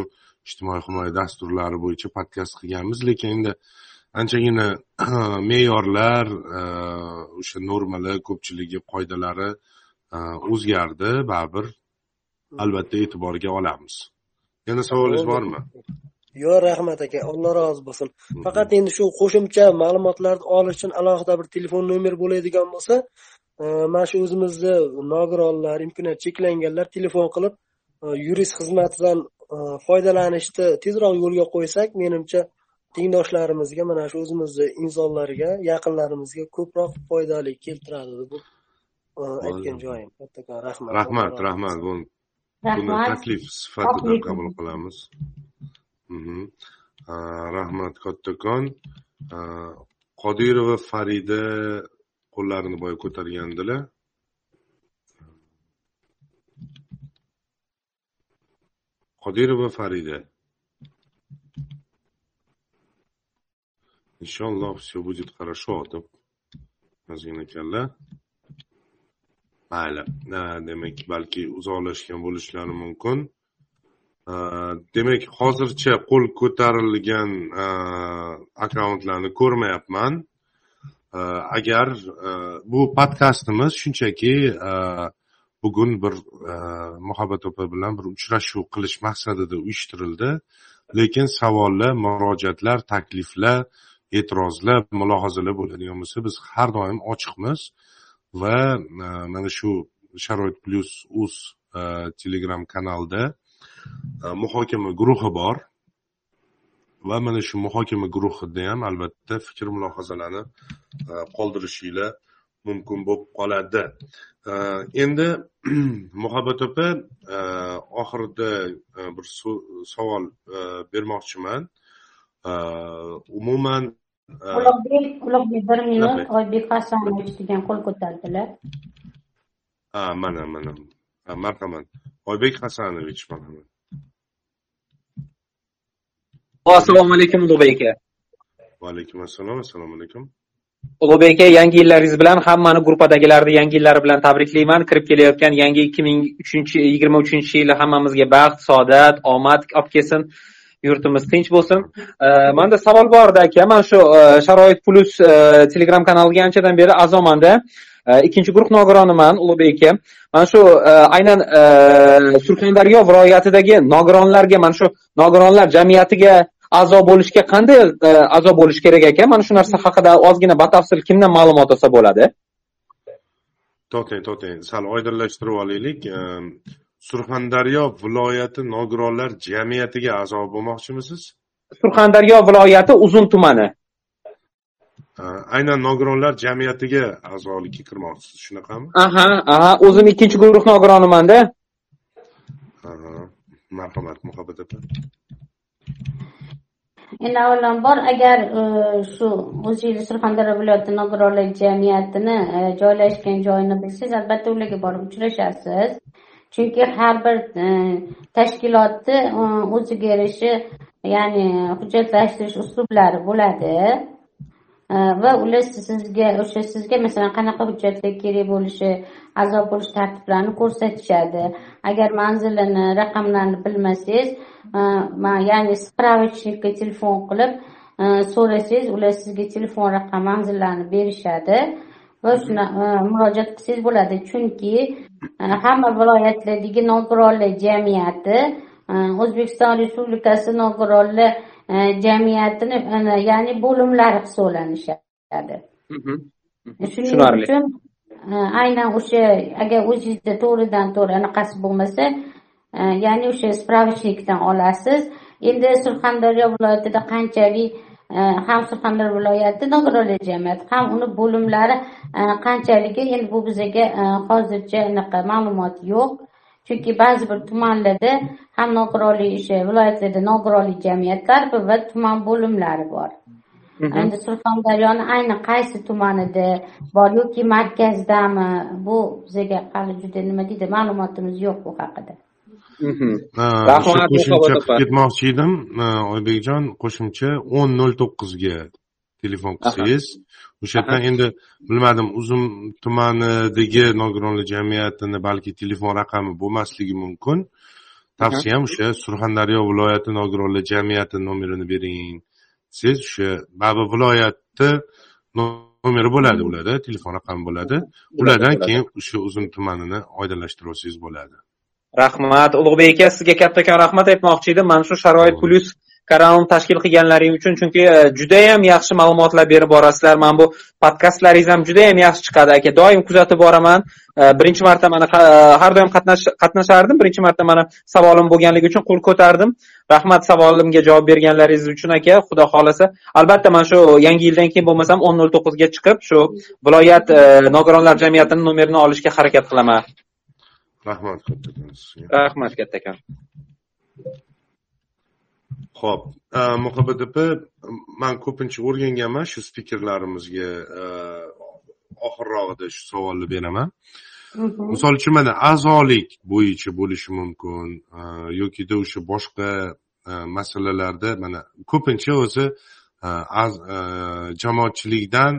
ijtimoiy himoya dasturlari bo'yicha podkast qilganmiz lekin endi anchagina me'yorlar o'sha normalar ko'pchiligi qoidalari o'zgardi baribir albatta e'tiborga olamiz yana savolingiz bormi yo'q rahmat aka alloh rozi bo'lsin. Faqat endi shu qo'shimcha ma'lumotlarni olish uchun alohida bir telefon nomer bo'ladigan bo'lsa e, mana shu o'zimizni nogironlar imkoniyati cheklanganlar telefon qilib yurist xizmatidan foydalanishni tezroq yo'lga qo'ysak menimcha tengdoshlarimizga mana shu o'zimizni insonlarga yaqinlarimizga ko'proq foydali keltiradi deb aytgan joyim. Kattakon rahmat. Rahmat rahmat. buni taklif sifatida qabul qilamiz. Rahmat kattakon. Qodirova farida qo'llarini boya ko'targandilar. Qodirova farida. Inshaalloh все будет хорошо deb yozgan ekanlar mayli. Demak balki uzoqlashgan bo'lishlari mumkin. Э, demak hozircha qo'l ko'tarilgan э, akkauntlarni ko'rmayapman. Э, agar bu podkastimiz shunchaki bugun bir muhabbat opa bilan bir uchrashuv qilish maqsadida uyushtirildi. Lekin savollar murojaatlar takliflar e'tirozlar mulohazalar bo'ladigan bo'lsa biz har doim ochiqmiz. Va e, mana shu sharoit plyus uz e, telegram kanalida muhokama guruhi bor va mana shu muhokama guruhida ham albatta fikr mulohazalarni qoldirishinglar mumkin bo'lib qoladi endi muhabbat opa oxirida bir savol bermoqchiman umuman ulug'bek ulug'bek bir minut oybek hasanovich degan qo'l ko'tardilar. Ha mana mana marhamat oybek hasanovich marhamat assalomu alaykum ulug'bek aka va alaykum assalom assalomu alaykum. Ulug'bek aka yangi yillaringiz bilan hammani gruppadagilarni yangi yillari bilan tabriklayman. Kirib kelayotgan yangi ikki ming uchinchi yigirma uchinchi yili hammamizga baxt saodat omad olib kelsin. Yurtimiz tinch bo'lsin. Manda savol bor edi aka. Mana shu e, sharoit plus e, telegram kanaliga anchadan beri a'zomanda ikkinchi guruh nogironiman ulug'bek aka mana shu aynan surxondaryo viloyatidagi nogironlarga mana shu nogironlar jamiyatiga a'zo bo'lishga qanday a'zo bo'lish kerak ekan mana shu narsa haqida ozgina batafsil kimdan ma'lumot olsa bo'ladi to'xtang to'xtang sal oydinlashtirib olaylik surxondaryo viloyati nogironlar jamiyatiga a'zo bo'lmoqchimisiz surxondaryo viloyati uzun tumani aynan nogironlar jamiyatiga a'zolikka kirmoqchisiz shunaqami? Aha aha o'zim ikkinchi guruh nogironimanda. Marhamat muhabbat opa endi avvalambor agar e, shu o'zingiz surxondaryo viloyati nogironlar jamiyatini e, joylashgan joyini bilsangiz albatta ularga borib uchrashasiz. Chunki har bir e, tashkilotni o'ziga yarasha ya'ni hujjatlashtirish uslublari bo'ladi va ular sizga o'sha sizga masalan qanaqa hujjatlar kerak bo'lishi a'zo bo'lish tartiblarini ko'rsatishadi agar manzilini raqamlarini bilmasangiz ya'ni справочникка telefon qilib so'rasangiz ular sizga telefon raqam manzillarni berishadi va shuna murojaat qilsangiz bo'ladi chunki hamma viloyatlardagi nogironlar jamiyati o'zbekiston respublikasi nogironlar jamiyatini ya'ni bo'limlari hisoblanishadi. Shuning uchun aynan o'sha agar o'zingizda to'g'ridan to'g'ri anaqasi bo'lmasa ya'ni o'sha справочникdan olasiz. Endi surxondaryo viloyatida qanchalik ham surxondaryo viloyati nogironlar jamiyati ham uni bo'limlari qanchaligi endi bu bizaga hozircha anaqa ma'lumot yo'q chunki ba'zi bir tumanlarda ham nogironlik o'sha viloyatlarda nogironlik jamiyatlari va tuman bo'limlari bor. Endi surxondaryoni ayni qaysi tumanida bor yoki markazdami bu bizaga hali juda nima deydi ma'lumotimiz yo'q bu haqida. Rahmat qo'shimcha qilib ketmoqchi edim. Oybekjon qo'shimcha o'n nol to'qqizga telefon qilsangiz o'sha yerdan endi bilmadim uzum tumanidagi nogironlar jamiyatini balki telefon raqami bo'lmasligi mumkin. Tavsiyam o'sha surxondaryo viloyati nogironlar jamiyati nomerini bering. Desangiz o'sha baribir viloyatni nomeri bo'ladi ularda telefon raqami bo'ladi. Ulardan keyin o'sha uzum tumanini oydinlashtirib olsangiz bo'ladi. Rahmat. Ulug'bek aka sizga kattakon rahmat aytmoqchi edim. Mana shu sharoit plyus kanalini tashkil qilganlaring uchun chunki e, judayam yaxshi ma'lumotlar berib borasizlar. Mana bu podkastlaringiz ham judayam yaxshi chiqadi. Aka doim kuzatib boraman. E, birinchi marta mana e, har doim qatnashardim. Birinchi marta mana savolim bo'lganligi uchun qo'l ko'tardim. Rahmat savolimga javob berganlaringiz uchun aka. Xudo xohlasa. Albatta mana shu yangi yildan keyin bo'lmasam o'n nol to'qqizga chiqib shu viloyat nogironlar jamiyatini nomerini olishga harakat qilaman. Rahmat rahmat kattakon ho'p muhabbat opa man ko'pincha o'rganganman shu spikerlarimizga oxirrog'ida shu savolni beraman. Misol uchun mana a'zolik bo'yicha bo'lishi mumkin yokida o'sha boshqa masalalarda mana ko'pincha o'zi jamoatchilikdan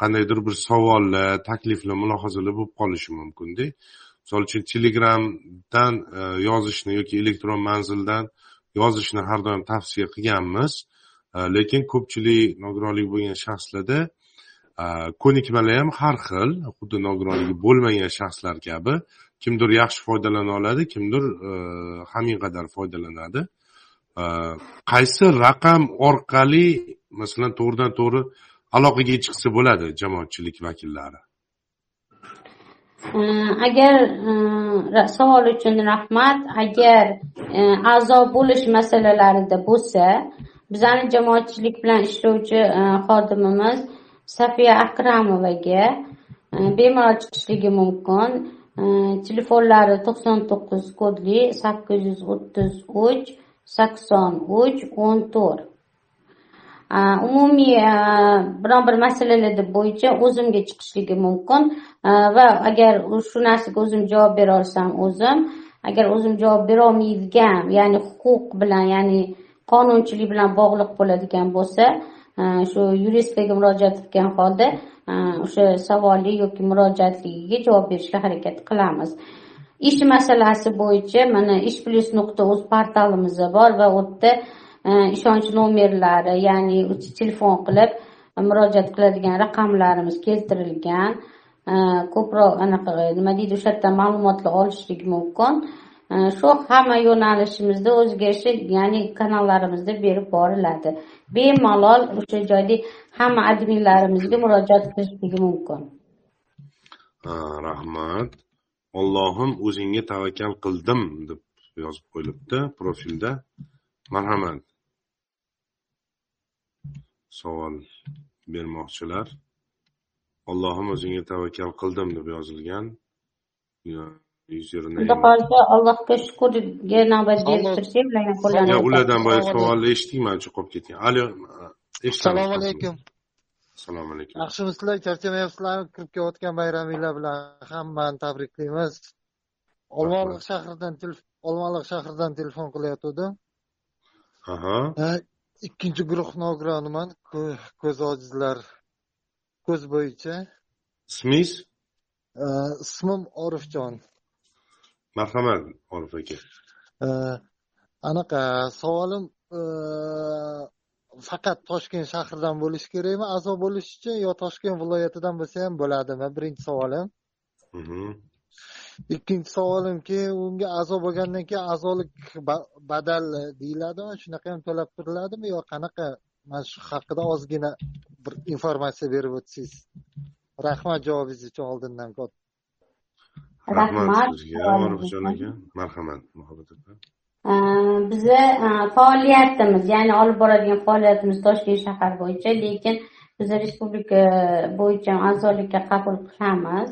qandaydir bir savollar takliflar mulohazalar bo'lib qolishi mumkinda. Misol uchun telegramdan yozishni yoki elektron manzildan yozishni har doim tavsiya qilganmiz. Lekin ko'pchilik nogironligi bo'lgan shaxslarda e, ko'nikmalar ham har xil xuddi nogironligi bo'lmagan shaxslar kabi. Kimdir yaxshi foydalana oladi kimdir e, hamin qadar foydalanadi. E, qaysi raqam orqali masalan to'g'ridan to'g'ri aloqaga chiqsa bo'ladi jamoatchilik vakillari? Agar savol uchun rahmat agar a'zo bo'lish masalalarida bo'lsa bizani jamoatchilik bilan ishlovchi xodimimiz safiya akramovaga bemalol chiqishligi mumkin telefonlari to'qson to'qqiz kodli sakkiz yuz o'ttiz uch sakson uch o'n to'rt umumiy biron bir masalalar bo'yicha o'zimga chiqishligi mumkin va agar shu narsaga o'zim javob bera olsam o'zim agar o'zim javob berolmaydigan ya'ni huquq bilan ya'ni qonunchilik bilan bog'liq bo'ladigan bo'lsa shu yuristlarga murojaat qilgan holda o'sha savolli yoki murojaatligiga javob berishga harakat qilamiz ish masalasi bo'yicha mana ish plyus nuqta uz portalimiz bor va u yerda ishonch nomerlari ya'ni telefon qilib e, murojaat qiladigan raqamlarimiz keltirilgan. E, ko'proq anaqa e, nima deydi o'sha yerdan ma'lumotlar olishlik mumkin. Shu hamma yo'nalishimizda o'ziga yarasha ya'ni kanallarimizda berib boriladi. Bemalol o'sha joyda hamma adminlarimizga murojaat qilishligi mumkin. Rahmat. Ollohim o'zingga tavakkal qildim deb yozib qo'yilibdi profilda. Marhamat. Savol bermoqchilar. Ollohim o'zingga tavakkal qildim deb yozilgan. Xudo xohlasa allohga shukurga navbat berib tursak qo'llanadi ulardan boya savolni eshitdik man cho'qib ketgan. Eshitamiz assalomu alaykum. Assalomu alaykum. Yaxshimisizlar charchamayapsizlarmi kirib kelayotgan bayraminglar bilan hammani tabriklaymiz olmaliq shahridan olmaliq shahridan telefon qilayotgandim aha. Ha, ikkinchi guruh nogironiman Ko- ko'z ojizlar ko'z bo'yicha. Ismingiz ismim orifjon. Marhamat orif aka. Anaqa savolim faqat toshkent shahridan bo'lishi kerakmi? A'zo bo'lish uchun yo toshkent viloyatidan bo'lsa ham bo'ladimi? Birinchi savolim. Ikkinchi savolimki unga a'zo bo'lgandan keyin a'zolik ba- badal deyiladimi shunaqa ham to'lab turiladimi yo qanaqa? Mana shu haqida ozgina bir informatsiya berib o'tsangiz. Rahmat javobingiz uchun oldindan katta rahmat sizga orifjon aka. Marhamat muhabbat opa biza e, faoliyatimiz ya'ni olib boradigan faoliyatimiz toshkent shahar bo'yicha lekin biz respublika bo'yicha a'zolikka qabul qilamiz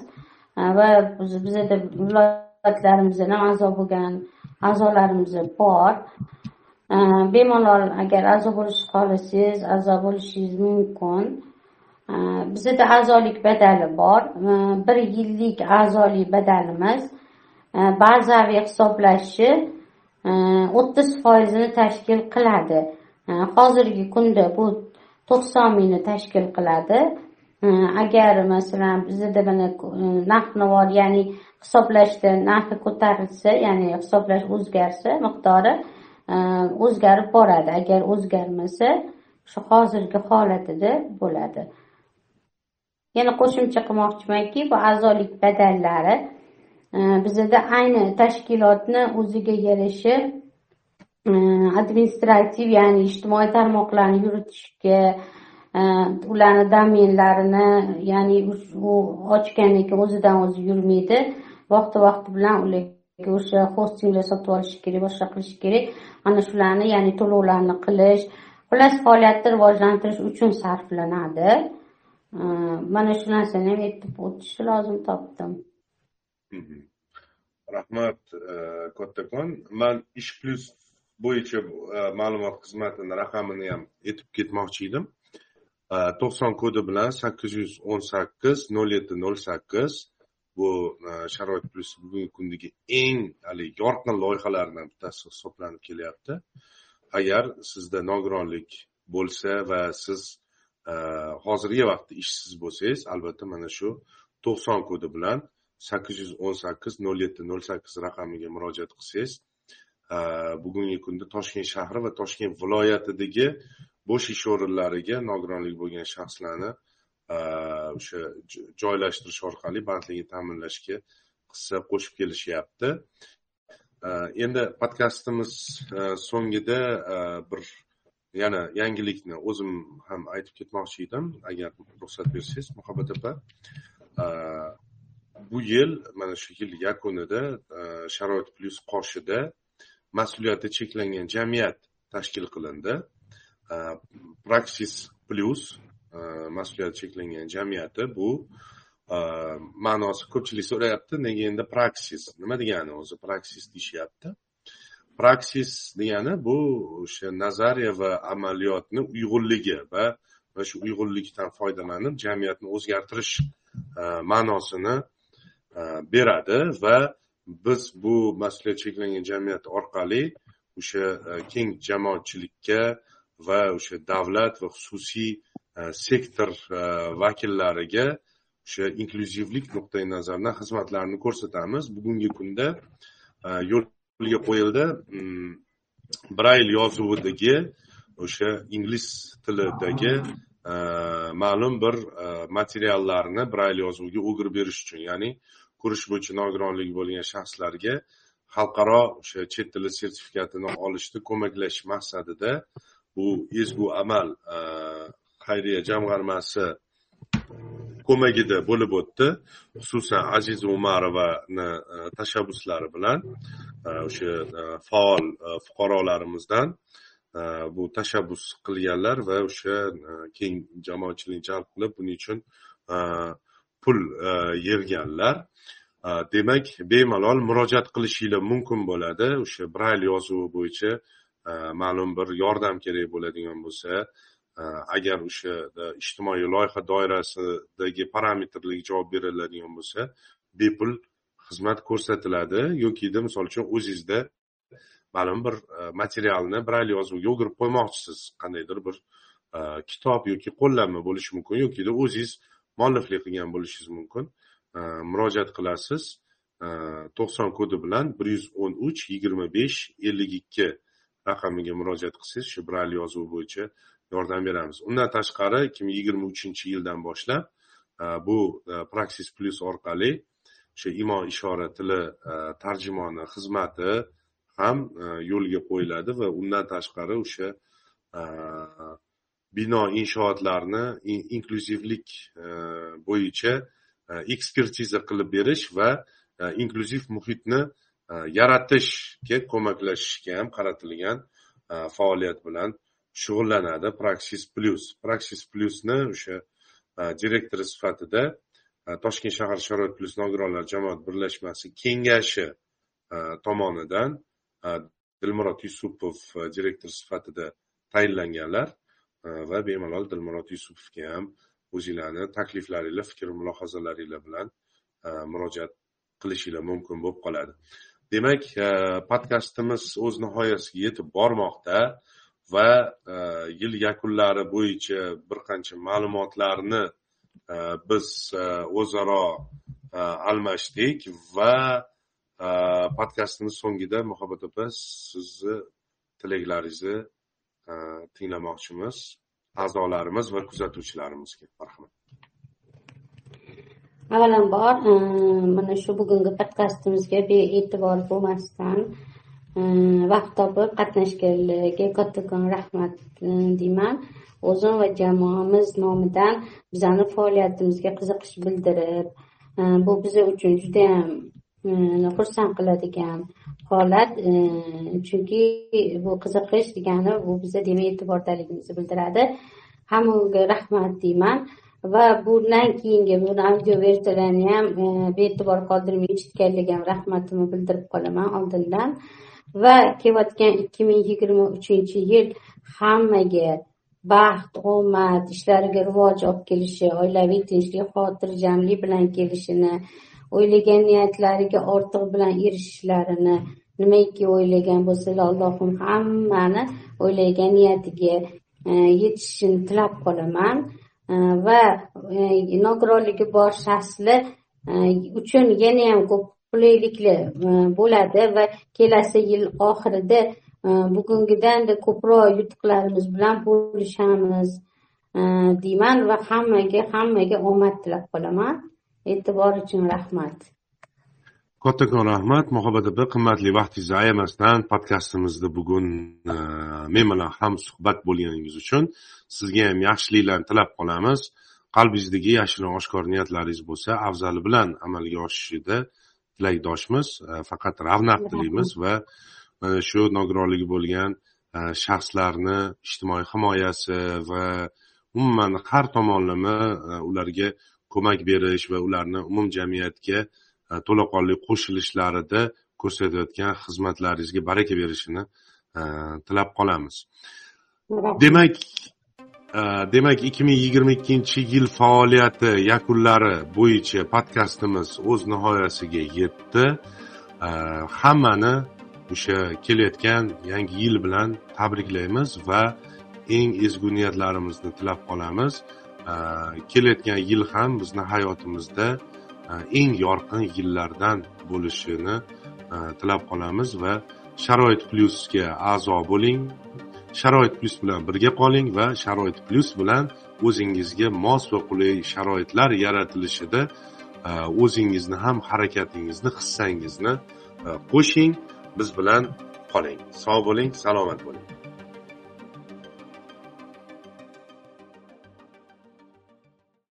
Э, va bizada viloyatlarimizdan ham a'zo bo'lgan a'zolarimiz bor. Э, bemalol agar a'zo bo'lishni xohlasangiz a'zo bo'lishingiz mumkin. Э, bizada a'zolik badali bor. Bir yillik a'zolik badalimiz. Bazaviy hisoblashi o'ttiz foizini tashkil qiladi. Hozirgi kunda bu to'qson mingni tashkil qiladi. E, agar masalan bizada mana e, narx navor ya'ni hisoblashda narxi ko'tarilsa ya'ni hisoblash o'zgarsa miqdori e, o'zgarib boradi. Agar o'zgarmasa shu hozirgi holatida bo'ladi. Yana qo'shimcha qilmoqchimanki bu a'zolik badallari e, bizada ayni tashkilotni o'ziga yarasha administrativ ya'ni ijtimoiy tarmoqlarni yuritishga Э, ularni domenlarini ya'ni u- u ochgandan keyin o'zidan o'zi yurmaydi. Vaqti vaqti bilan ularga o'sha hostinglar sotib olish kerak boshqa qilish kerak. Ana shularni ya'ni to'lovlarni qilish xullas faoliyatni rivojlantirish uchun sarflanadi. Э, mana shu narsani ham aytib o'tishni lozim topdim. Mhm. rahmat э, kattakon. Man ish plyus bo'yicha ma'lumot xizmatini raqamini ham aytib ketmoqchi edim. To'qson kodi bilan sakkiz yuz o'n sakkiz nol yetti nol sakkiz bu e, sharoit plyus bugungi kundagi eng haligi yorqin loyihalardan bittasi hisoblanib kelyapti. Agar sizda nogironlik bo'lsa va siz e, hozirgi vaqtda ishsiz bo'lsangiz albatta mana shu to'qson kodi bilan sakkiz yuz o'n sakkiz nol yetti nol sakkiz raqamiga murojaat qilsangiz e, bugungi kunda toshkent shahri va toshkent viloyatidagi bo'sh ish o'rinlariga nogironligi bo'lgan shaxslarni e, o'sha joylashtirish orqali bandligini ta'minlashga hissa qo'shib kelishyapti. E, endi podkastimiz e, so'ngida bir yana yangilikni o'zim ham aytib ketmoqchi edim. Agar ruxsat bersangiz muhabbat opa bu yil mana shu yil yakunida sharoit plyus qoshida mas'uliyati cheklangan jamiyat tashkil qilindi. Praksis plyus mas'uliyati cheklangan jamiyati bu ma'nosi ko'pchilik so'rayapti. Nega endi praksis nima degani o'zi praksis deyishyapti? Praksis degani bu o'sha nazariya va amaliyotni uyg'unligi va va shu uyg'unlikdan foydalanib jamiyatni o'zgartirish ma'nosini beradi va biz bu mas'uliyat cheklangan jamiyat orqali o'sha keng jamoatchilikka va o'sha davlat va xususiy e, sektor e, vakillariga o'sha inklyuzivlik nuqtai nazaridan xizmatlarni ko'rsatamiz. Bugungi kunda e, yo'lga qo'yildi. Mm, Brayl brail yozuvidagi o'sha ingliz tilidagi ma'lum bir materiallarni brail yozuviga o'girib berish uchun ya'ni ko'rish bo'yicha nogironligi bo'lgan shaxslarga xalqaro o'sha chet tili sertifikatini olishda ko'maklashish maqsadida bu ezgu amal e, xayriya jamg'armasi ko'magida bo'lib o'tdi. Xususan aziza umarovani e, tashabbuslari bilan e, o'sha faol fuqarolarimizdan bu tashabbus qilganlar va o'sha keng jamoatchilik jalb qilib buning uchun pul yig'ganlar. Demak bemalol murojaat qilishinglar mumkin bo'ladi. O'sha brayl yozuvi bo'yicha Э, ma'lum bir yordam kerak bo'ladigan bo'lsa e, agar o'sha e, ijtimoiy loyiha doirasidagi parametrlarga javob beriladigan bo'lsa bepul xizmat ko'rsatiladi yokida misol uchun o'zingizda ma'lum bir e, materialni brayl yozuviga o'girib qo'ymoqchisiz. Qandaydir bir kitob yoki qo'llanma bo'lishi mumkin yokida o'zingiz mualliflik qilgan bo'lishingiz mumkin. Murojaat qilasiz. To'qson kodi bilan bir yuz o'n uch yigirma besh ellik ikki raqamiga murojaat qilsangiz shu bral yozuvi bo'yicha yordam beramiz. Undan tashqari ikki ming yigirma uchinchi yildan boshlab e, bu e, praksis plyus orqali o'sha imo ishora tili e, tarjimoni xizmati ham yo'lga qo'yiladi va undan tashqari o'sha bino inshootlarni inklyuzivlik bo'yicha ekspertiza qilib berish va inklyuziv muhitni E, yaratishga ko'maklashishga ham qaratilgan e, faoliyat bilan shug'ullanadi praksis plyus praksis plyusni o'sha e, direktori sifatida toshkent shahar sharoit plyus nogironlar jamoat birlashmasi kengashi tomonidan dilmurod yusupov direktor sifatida tayinlanganlar va bemalol dilmurod yusupovga ham o'zinglarni takliflaringlar fikr mulohazalaringlar bilan murojaat qilishinglar mumkin bo'lib qoladi. Demak e, podkastimiz o'z nihoyasiga yetib bormoqda va e, yil yakunlari bo'yicha bir qancha ma'lumotlarni e, biz o'zaro almashdik va podkastimiz so'ngida muhabbat opa sizni tilaklaringizni tinglamoqchimiz a'zolarimiz va kuzatuvchilarimizga marhamat avvalambor mana shu bugungi podkastimizga bee'tibor bo'lmasdan vaqt topib qatnashganlarga kattakon rahmat deyman. O'zim va jamoamiz nomidan bizani faoliyatimizga qiziqish bildirib bu biz uchun judayam xursand qiladigan holat chunki bu qiziqish degani bu biza demak e'tibordaligimizni bildiradi. Hammaga rahmat deyman. Va bundan keyingi buni audio versiyalarni ham e, bee'tibor qoldirmay eshitganlarga ham rahmatimni bildirib qolaman oldindan. Va kelayotgan ikki ming yigirma uchinchi yil hammaga baxt omad ishlariga rivoj olib kelishi oilaviy tinchlik xotirjamlik bilan kelishini o'ylagan niyatlariga ortiq bilan erishishlarini nimaiki o'ylagan bo'lsalar allohim hammani o'ylagan niyatiga e, yetishishini tilab qolaman. Va nogironligi bor shaxslar uchun yana ham ko'p qulayliklar bo'ladi va kelasi yil oxirida bugungidanda ko'proq yutuqlarimiz bilan bo'lishamiz deyman va hammaga hammaga omad tilab qolaman e'tibor uchun rahmat kattakon rahmat muhabbat opa qimmatli vaqtingizni ayamasdan podkastimizda bugun men bilan ham suhbat bo'lganingiz uchun sizga ham yaxshiliklarni tilab qolamiz. Qalbingizdagi yashirin oshkor niyatlaringiz bo'lsa afzali bilan amalga oshishida tilakdoshmiz. Faqat ravnaq tilaymiz va mana shu nogironligi bo'lgan shaxslarni ijtimoiy himoyasi va umuman har tomonlama ularga ko'mak berish va ularni umumjamiyatga E, to'laqonli qo'shilishlarida ko'rsatayotgan xizmatlaringizga baraka berishini e, tilab qolamiz. Demak e, demak ikki ming yigirma ikkinchi yil faoliyati yakunlari bo'yicha podkastimiz o'z nihoyasiga yetdi. Hammani o'sha kelayotgan yangi yil bilan tabriklaymiz va eng ezgu niyatlarimizni tilab qolamiz. Kelayotgan yil ham bizni hayotimizda E, eng yorqin yillardan bo'lishini e, tilab qolamiz va sharoit plyusga a'zo bo'ling. Sharoit plyus bilan birga qoling va sharoit plyus bilan o'zingizga mos va qulay sharoitlar yaratilishida e, o'zingizni ham harakatingizni hissangizni qo'shing. Biz bilan qoling. Sog' bo'ling salomat bo'ling.